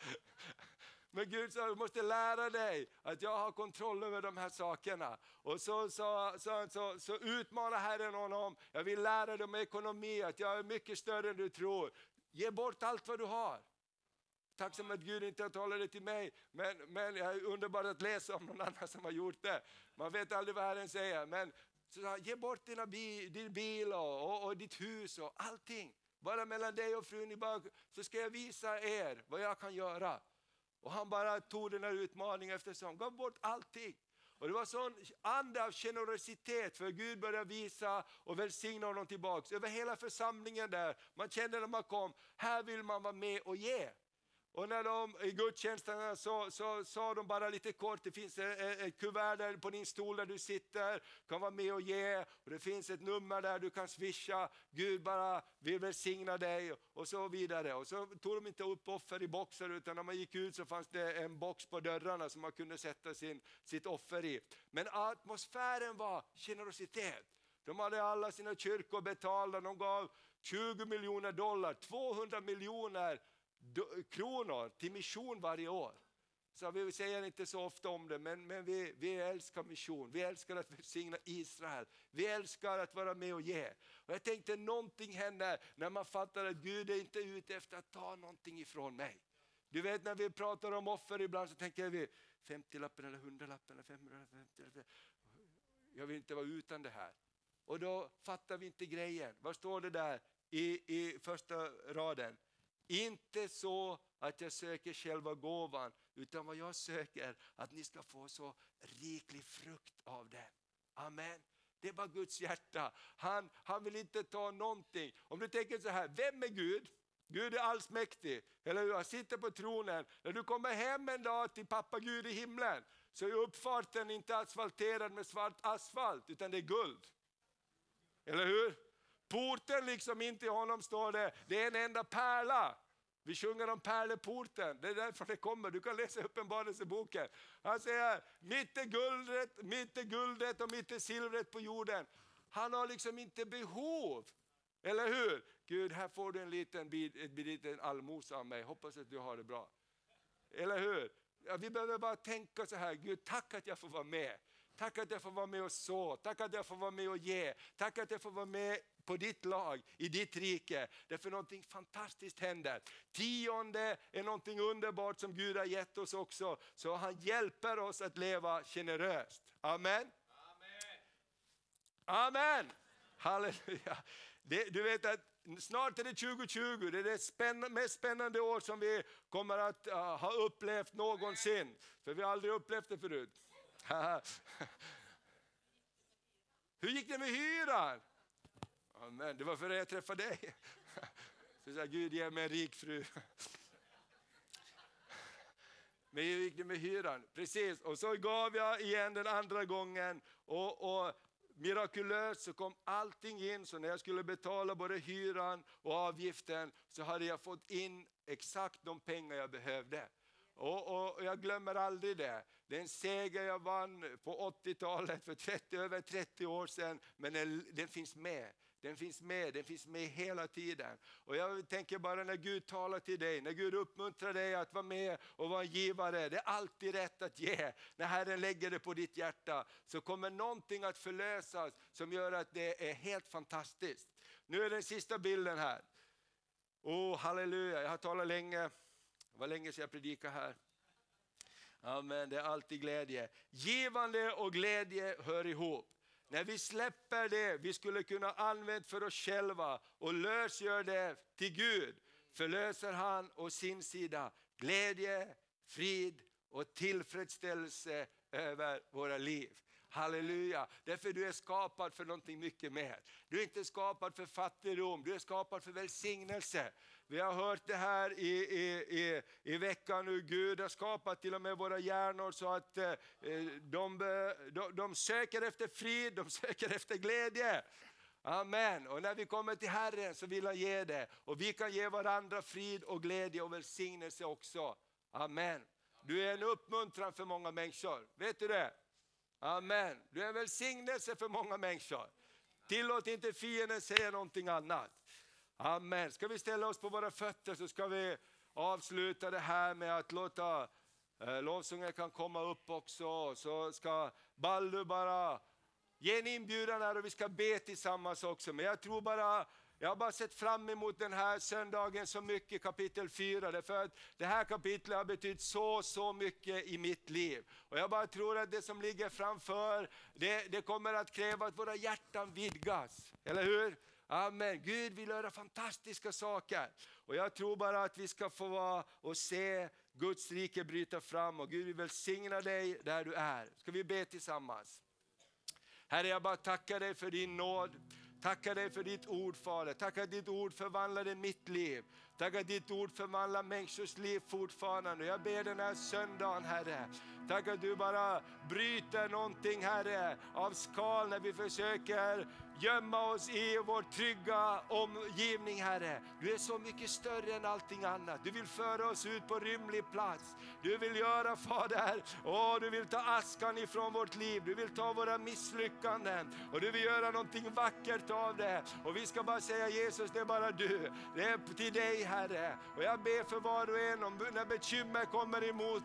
Men Gud sa, du måste lära dig att jag har kontroll över de här sakerna. Och så, så, så, så, så utmanar Herren honom, jag vill lära dig om ekonomi, att jag är mycket större än du tror. Ge bort allt vad du har. Tacksam att Gud inte har talat det till mig, men, men det är underbart att läsa om någon annan som har gjort det. Man vet aldrig vad Herren säger. Men så, ge bort dina bil, din bil och, och, och, ditt hus och allting. Bara mellan dig och frun i bak, så ska jag visa er vad jag kan göra. Och han bara tog den här utmaningen eftersom, gav bort allting. Och det var sån ande av generositet för Gud började visa och välsigna honom tillbaks över hela församlingen där. Man kände när man kom, här vill man vara med och ge. Och när de i gudstjänsterna så, så sa de bara lite kort, det finns eh, eh, ett kuvert där på din stol där du sitter, kan vara med och ge, och det finns ett nummer där du kan swisha, Gud bara vill välsigna dig och så vidare. Och så tog de inte upp offer i boxar utan när man gick ut så fanns det en box på dörrarna som man kunde sätta sin, sitt offer i. Men atmosfären var generositet. De hade alla sina kyrkor betalda, de gav 20 miljoner dollar, 200 miljoner kronor till mission varje år. Så vi säger inte så ofta om det, men, men vi, vi älskar mission, vi älskar att välsigna Israel, vi älskar att vara med och ge. Och jag tänkte någonting händer när man fattar att Gud är inte ute efter att ta någonting ifrån mig. Du vet när vi pratar om offer ibland så tänker vi 50-lappen eller 100-lappen eller 550 Jag vill inte vara utan det här. Och då fattar vi inte grejen. Vad står det där i, i första raden? Inte så att jag söker själva gåvan, utan vad jag söker att ni ska få så riklig frukt av den. Amen. Det är bara Guds hjärta. Han, han vill inte ta någonting. Om du tänker så här, vem är Gud? Gud är allsmäktig, eller hur? Han sitter på tronen. När du kommer hem en dag till pappa Gud i himlen så är uppfarten inte asfalterad med svart asfalt, utan det är guld. Eller hur? Porten liksom in till honom står det, det är en enda pärla. Vi sjunger om pärleporten, det är därför det kommer. Du kan läsa Uppenbarelseboken. Han säger, mitt är guldet, mitt är guldet och mitt är silvret på jorden. Han har liksom inte behov. Eller hur? Gud, här får du en liten, bit, en liten allmosa av mig, hoppas att du har det bra. Eller hur? Ja, vi behöver bara tänka så här, Gud tack att jag får vara med. Tack att jag får vara med och så, tack att jag får vara med och ge, tack att jag får vara med på ditt lag, i ditt rike. Därför någonting fantastiskt händer. Tionde är någonting underbart som Gud har gett oss också, så han hjälper oss att leva generöst. Amen. Amen. Halleluja. Det, du vet att snart är det 2020, det är det spänn mest spännande år som vi kommer att uh, ha upplevt någonsin. För vi har aldrig upplevt det förut. Hur gick det med hyran? Amen. Det var för att jag träffade dig. Så sa Gud ge mig en rik fru. Men hur gick det med hyran? Precis, och så gav jag igen den andra gången och, och mirakulöst så kom allting in, så när jag skulle betala både hyran och avgiften så hade jag fått in exakt de pengar jag behövde. Och, och, Jag glömmer aldrig det. Det är en seger jag vann på 80-talet för 30, över 30 år sedan, men den, den finns med. Den finns med, den finns med hela tiden. Och jag tänker bara när Gud talar till dig, när Gud uppmuntrar dig att vara med och vara givare. Det är alltid rätt att ge. När Herren lägger det på ditt hjärta så kommer någonting att förlösas som gör att det är helt fantastiskt. Nu är den sista bilden här. Oh, halleluja, jag har talat länge. Det var länge sedan jag predikade här. Amen, det är alltid glädje. Givande och glädje hör ihop. När vi släpper det vi skulle kunna använda för oss själva och lösgör det till Gud, förlöser han å sin sida glädje, frid och tillfredsställelse över våra liv. Halleluja, därför du är skapad för någonting mycket mer. Du är inte skapad för fattigdom, du är skapad för välsignelse. Vi har hört det här i, i, i, i veckan hur Gud har skapat till och med våra hjärnor så att eh, eh de, de, de söker efter frid, de söker efter glädje. Amen. Och när vi kommer till Herren så vill han ge det. Och vi kan ge varandra frid och glädje och välsignelse också. Amen. Du är en uppmuntran för många människor. Vet du det? Amen. Du är en välsignelse för många människor. Tillåt inte fienden säga någonting annat. Amen. Ska vi ställa oss på våra fötter så ska vi avsluta det här med att låta eh, lovsången kan komma upp också. Så ska Baldu bara ge en inbjudan här och vi ska be tillsammans också. Men jag tror bara jag har bara sett fram emot den här söndagen så mycket, kapitel 4, därför att det här kapitlet har betytt så, så mycket i mitt liv. Och jag bara tror att det som ligger framför, det, det kommer att kräva att våra hjärtan vidgas. Eller hur? Amen. Gud vill göra fantastiska saker. Och jag tror bara att vi ska få vara och se Guds rike bryta fram och Gud vill välsigna dig där du är. Ska vi be tillsammans? Herre, jag bara tackar dig för din nåd. Tackar dig för ditt ord Fader. Tackar att ditt ord förvandlade mitt liv. Tack att ditt ord förvandlar människors liv fortfarande. Jag ber den här söndagen Herre. Tack att du bara bryter någonting Herre av skal när vi försöker gömma oss i vår trygga omgivning Herre. Du är så mycket större än allting annat. Du vill föra oss ut på rymlig plats. Du vill göra Fader, åh du vill ta askan ifrån vårt liv. Du vill ta våra misslyckanden och du vill göra någonting vackert av det. Och vi ska bara säga Jesus, det är bara du. Det är till dig Herre. Och jag ber för var och en om när bekymmer kommer emot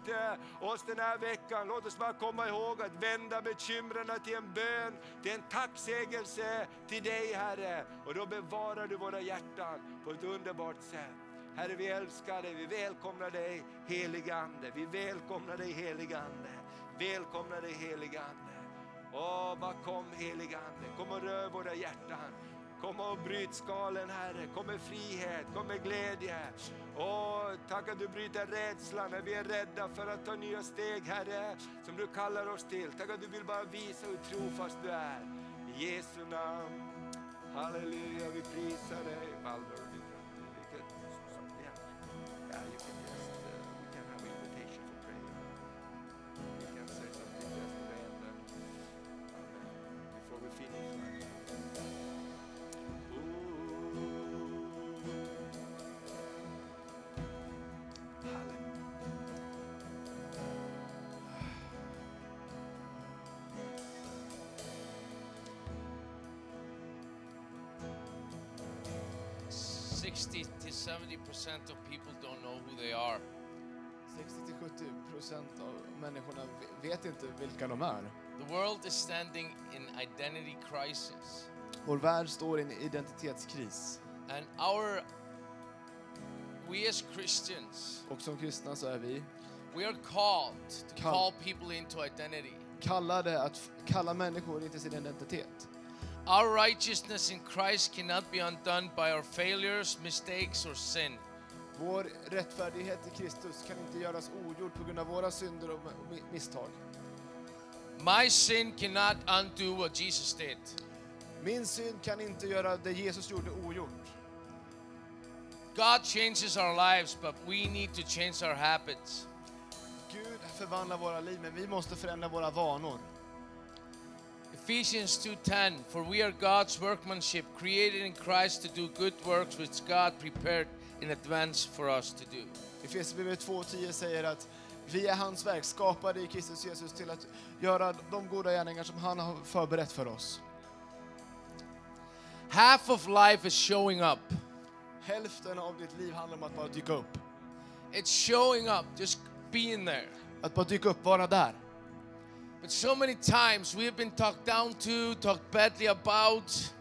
oss den här veckan. Låt oss bara komma ihåg att vända bekymren till en bön, till en tacksägelse till dig Herre. Och då bevarar du våra hjärtan på ett underbart sätt. Herre vi älskar dig, vi välkomnar dig heligande. Vi välkomnar dig heligande. Välkomnar dig heligande. Åh, bara kom heligande, kom och rör våra hjärtan. Kom och bryt skalen Herre, kom med frihet, kom med glädje. Åh, tack att du bryter rädslan när vi är rädda för att ta nya steg Herre, som du kallar oss till. Tack att du vill bara visa hur trofast du är. Jesu namn. Halleluja, vi prisar dig. Baldur, vi kan- vi kan- ja. Ja, you can percent of people don't know who they are. 60-70 procent av människorna ve- vet inte vilka de är. The world is standing in identity crisis, Vår värld står i en identitetskris. and our we as Christians Och som kristna så är vi we are called to Call- call people into identity. kallade att kalla människor in till sin identitet. Our righteousness in Christ cannot be undone by our failures, mistakes, or sin. Vår rättfärdighet i Kristus kan inte göras ogjord på grund av våra synder och och mi- misstag. My sin cannot undo what Jesus did. Min synd kan inte göra det Jesus gjorde ogjort. God changes our lives, but we need to change our habits. Gud förvandlar våra liv, men vi måste förändra våra vanor. Ephesians 2:10 For we are God's workmanship created in Christ to do good works which God prepared in advance for us to do. Efesierbrevet 2.10 säger att vi är hans verk, skapade i Kristus Jesus till att göra de goda gärningar som han har förberett för oss. Half of life is showing up. Hälften av ditt liv handlar om att bara dyka upp. It's showing up, just being there. Att bara dyka upp, vara där. But so many times we have been talked down to, talked badly about.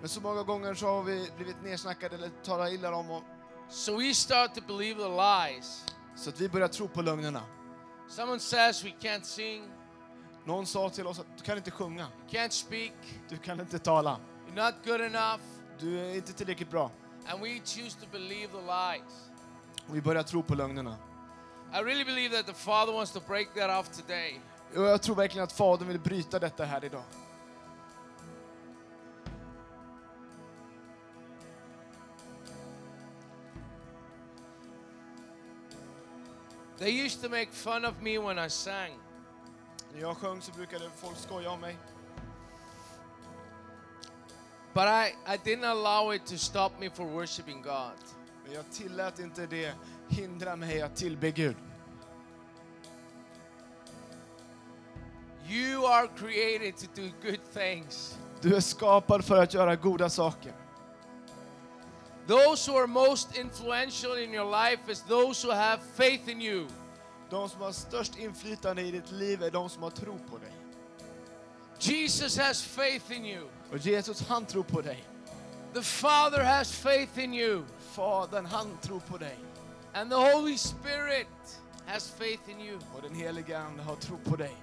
Men så många gånger så har vi blivit nedsnackade eller talat illa om och, So we start to believe the lies. så att vi börjar tro på lögnerna. Someone says we can't sing, Någon sa till oss att du kan inte sjunga, you can't speak, du kan inte tala, you're not good enough, du är inte tillräckligt bra. and we choose to believe the lies. Och vi börjar tro på lögnerna. I really believe that the Father wants to break that off today. Och jag tror verkligen att Fadern vill bryta detta här idag. They used to make fun of me when I sang. När jag sjöng så brukade folk skoja om mig. But I, I didn't allow it to stop me for worshiping God. Men jag tillät inte det hindra mig att tillbe Gud. You are created to do good things. Du är skapad för att göra goda saker. Those who are most influential in your life is those who have faith in you. De som har störst inflytande i ditt liv är de som har tro på dig. Jesus has faith in you. Och Jesus, han tror på dig. The Father has faith in you. Fadern, han tror på dig. And the Holy Spirit has faith in you. Och den helige Ande har tro på dig.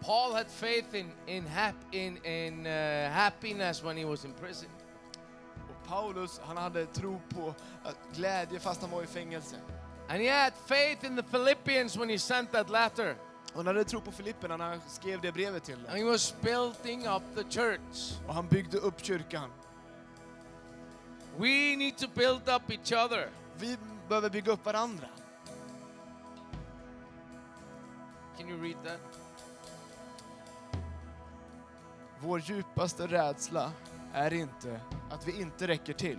Paul had faith in, in, hap, in, in uh, happiness when he was in prison. Och Paulus, han hade tro på att glädje fast han var i fängelse. And he had faith in the Philippians when he sent that letter. Han hade tro på Filipperna när han skrev det brevet till And he was building up the church. Och han byggde upp kyrkan. We need to build up each other. Vi behöver bygga upp varandra. Can you read that? Vår djupaste rädsla är inte att vi inte räcker till.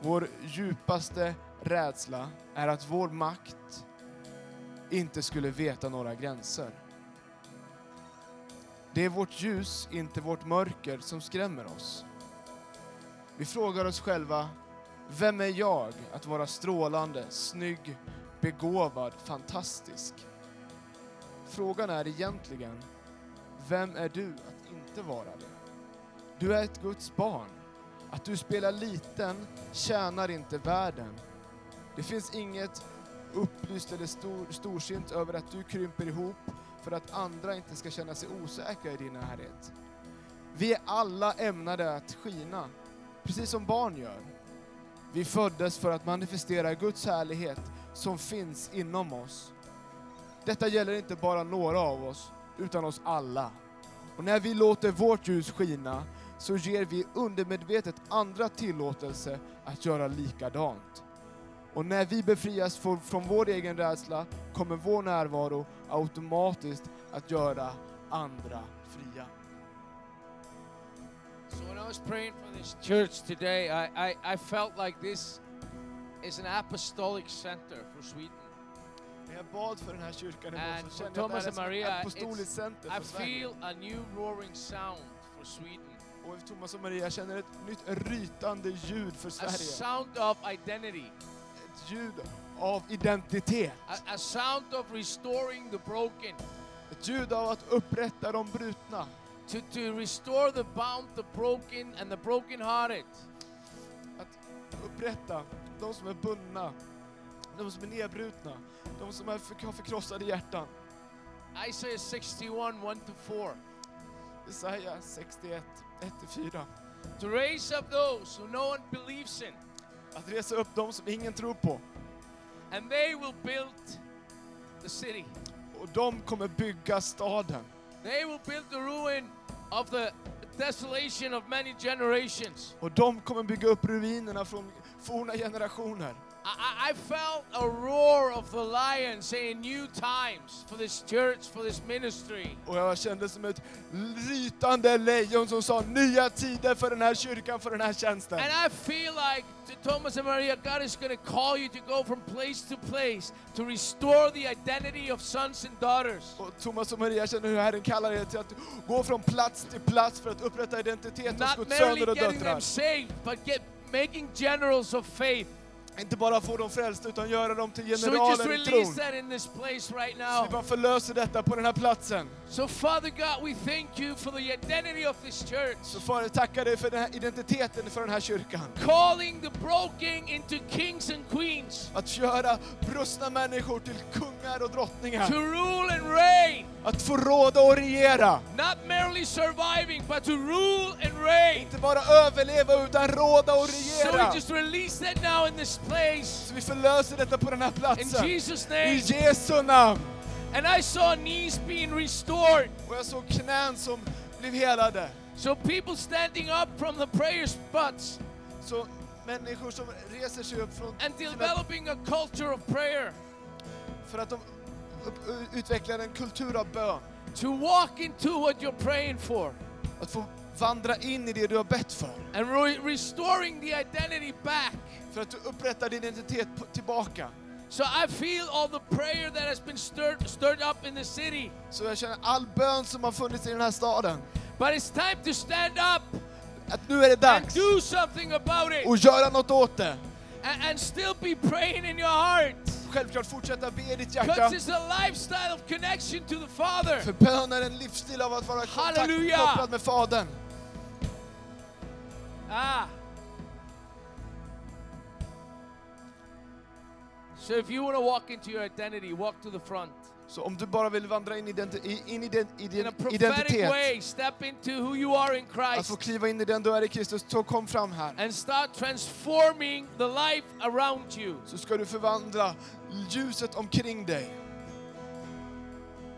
Vår djupaste rädsla är att vår makt inte skulle veta några gränser. Det är vårt ljus, inte vårt mörker, som skrämmer oss. Vi frågar oss själva, vem är jag att vara strålande, snygg, begåvad, fantastisk? Frågan är egentligen, vem är du att inte vara det? Du är ett Guds barn. Att du spelar liten tjänar inte världen. Det finns inget upplyst eller stor, storsint över att du krymper ihop för att andra inte ska känna sig osäkra i din närhet. Vi är alla ämnade att skina, precis som barn gör. Vi föddes för att manifestera Guds härlighet som finns inom oss. Detta gäller inte bara några av oss, utan oss alla. Och när vi låter vårt ljus skina så ger vi undermedvetet andra tillåtelse att göra likadant. Och när vi befrias från, vår egen rädsla kommer vår närvaro automatiskt att göra andra fria. So when I was praying for this church today, I, I, I felt like this is an apostolic center for Sweden. När jag bad för den här kyrkan så for kände jag att Thomas det här är ett apostoliskt center I för Sverige. feel a new roaring sound for Sweden. Och Thomas och Maria känner ett nytt rytande ljud för A Sverige. sound of identity. Ett ljud av identitet. A, a sound of restoring the broken. Ett ljud av att upprätta de brutna. To, to restore the bound, the broken, and the brokenhearted. Att upprätta de som är bundna, de som är nedbrutna, de som är har förkrossade hjärtan. Isaiah 61, 1 to 4. Jesaja 61, 1-4. To raise up those who no one believes in, Att resa upp de som ingen tror på. and they will build the city. Och de kommer bygga staden. They will build the ruin of the desolation of many generations. Och de kommer bygga upp ruinerna från forna generationer. I, I- felt a roar of the lion saying new times for this church, for this ministry. Och jag kände som ett rytande lejon som sa nya tider för den här kyrkan, för den här tjänsten. And I feel like Thomas and Maria, God is going to call you to go from place to place to restore the identity of sons and daughters. Och Thomas och Maria känner hur Herren kallar er till att gå från plats till plats för att upprätta identitet hos Not Guds merely söner och getting them döttrar. saved, but get making generals of faith. Inte bara få dem frälsta utan göra dem till generaler i tron. Så vi bara förlöser detta på den här platsen. Så Fader, tackar dig för den här identiteten för den här kyrkan. calling the broken into kings and queens Att göra brustna människor till kungar och to drottningar. rule and reign, Att få råda och regera. not merely surviving, but to rule and reign. Inte bara överleva utan råda och So we regera. just release that now in this place Så vi förlöser detta på den här in platsen. Jesus' I name. Jesu namn. And I saw knees being restored. Och jag såg knän som blev helade. So people standing up from the prayer spots Så människor som reser sig upp från and developing a culture of prayer för att de utvecklar en kultur av bön. to walk into what you're praying for Att få vandra in i det du har bett för. and re- restoring the identity back. För att du upprättar din identitet tillbaka. So I feel all the prayer that has been stirred, stirred up in the city. Så jag känner all bön som har funnits i den här staden. But it's time to stand up Att nu är det and dags do something about it att göra något åt det. and, and still be praying in your heart. Självklart fortsätta be i ditt hjärta. it's a lifestyle of connection to the Father. För bön är en livsstil av att vara Halleluja! kontaktkopplad med Fadern. Ah. So if you want to walk into your identity, walk to the front. Så om du bara vill vandra in i, i- in i, din a prophetic identitet, way, step into who you are in att Christ få kliva in i den du är i Kristus, så kom fram här. and start transforming the life around you. Så ska du förvandla ljuset omkring dig.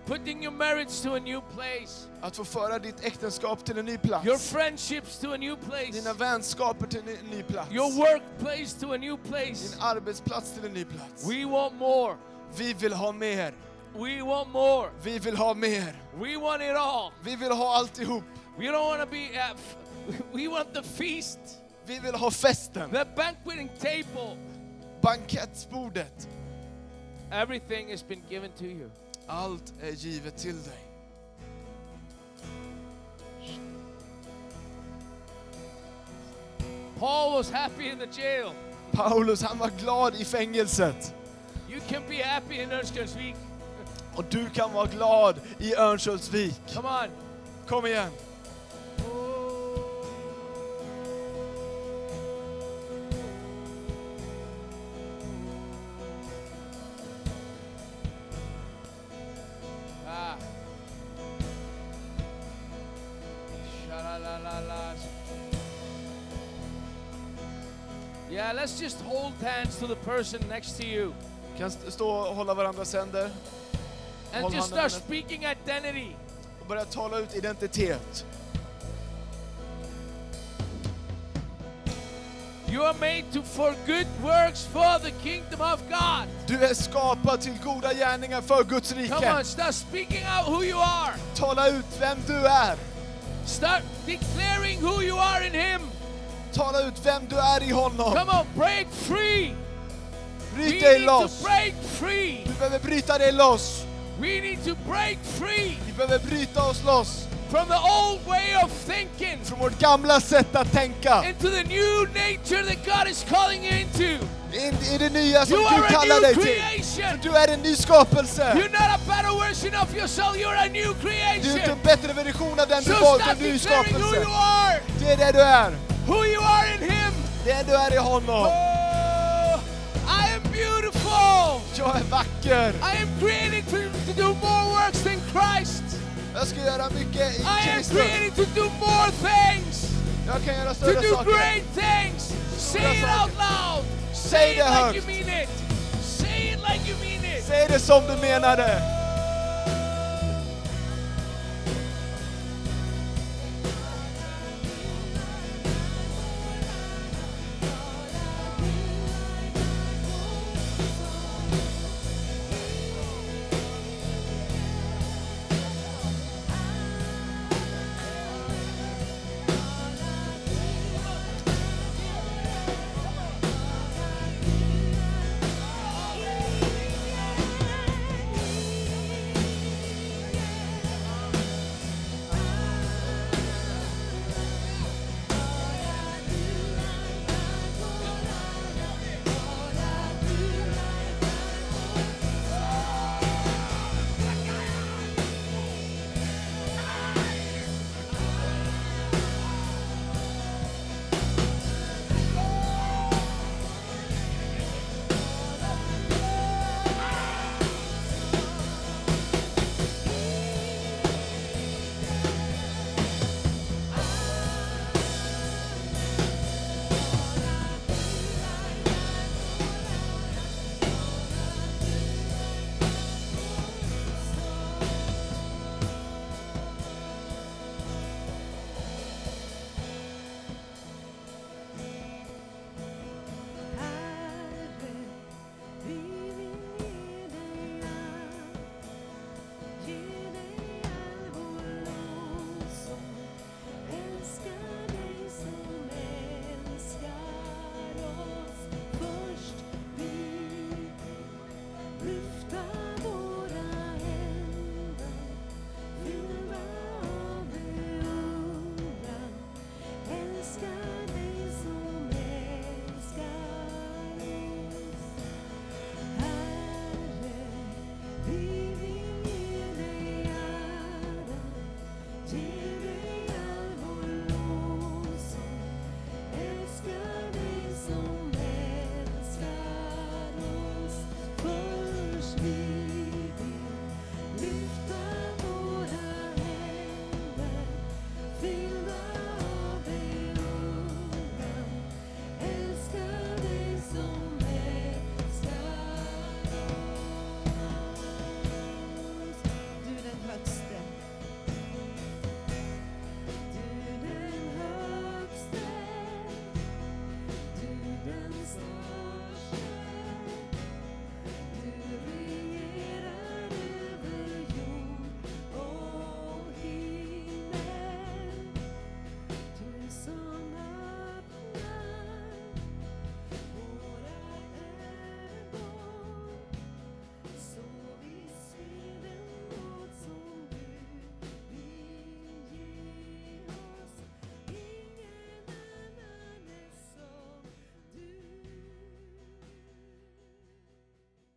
Putting your marriage to a new place, Att få föra ditt äktenskap till en ny plats. your friendships to a new place, Dina vänskaper till en ny plats. your workplace to a new Din place. arbetsplats till en ny plats. We want more. Vi vill ha mer. We want more. Vi vill ha mer. We want it all. Vi vill ha alltihop. We don't want to be at, f- we want the feast, Vi vill ha festen. the banqueting table. Bankettbordet. Everything has been given to you. Allt är givet till dig. Paul was happy in the jail. Paulus han var glad i fängelset. You can be happy in Örnsköldsvik. Och du kan vara glad i Örnsköldsvik. Come on. Kom igen. Yeah, let's just hold hands to the person next to you Kan st- stå och hålla varandras händer and just start speaking identity. och börja tala ut identitet. You are made to for good works for the kingdom of God. Du är skapad till goda gärningar för Guds Come on, start speaking out who you are. Tala ut vem du är. Start declaring who you are in Him. Tala ut vem du är i honom. Come on, break free. We Bryt dig need to loss. break free. Du behöver bryta dig loss. We need to break free Vi behöver bryta oss loss from the old way of thinking från vårt gamla sätt att tänka. into the new nature that God is calling you into. In i det nya som You a kallar dig till. creation. Du är en ny skapelse. You're not a better version of yourself. You're a new Du är inte creation. en bättre version av den du So var, utan en who skapelse. you are. Det är det du är. Who you are in Him. Det du är i honom. Oh, I am beautiful. Jag är vacker. I am created to, to do more works than Christ. Jag ska göra mycket i I am Kristus. created to do more things. Jag kan göra To större do saker. great things. Say it out loud. Säg Say it det like högt. you mean it. Say it like you mean it. Säg det som du menar det.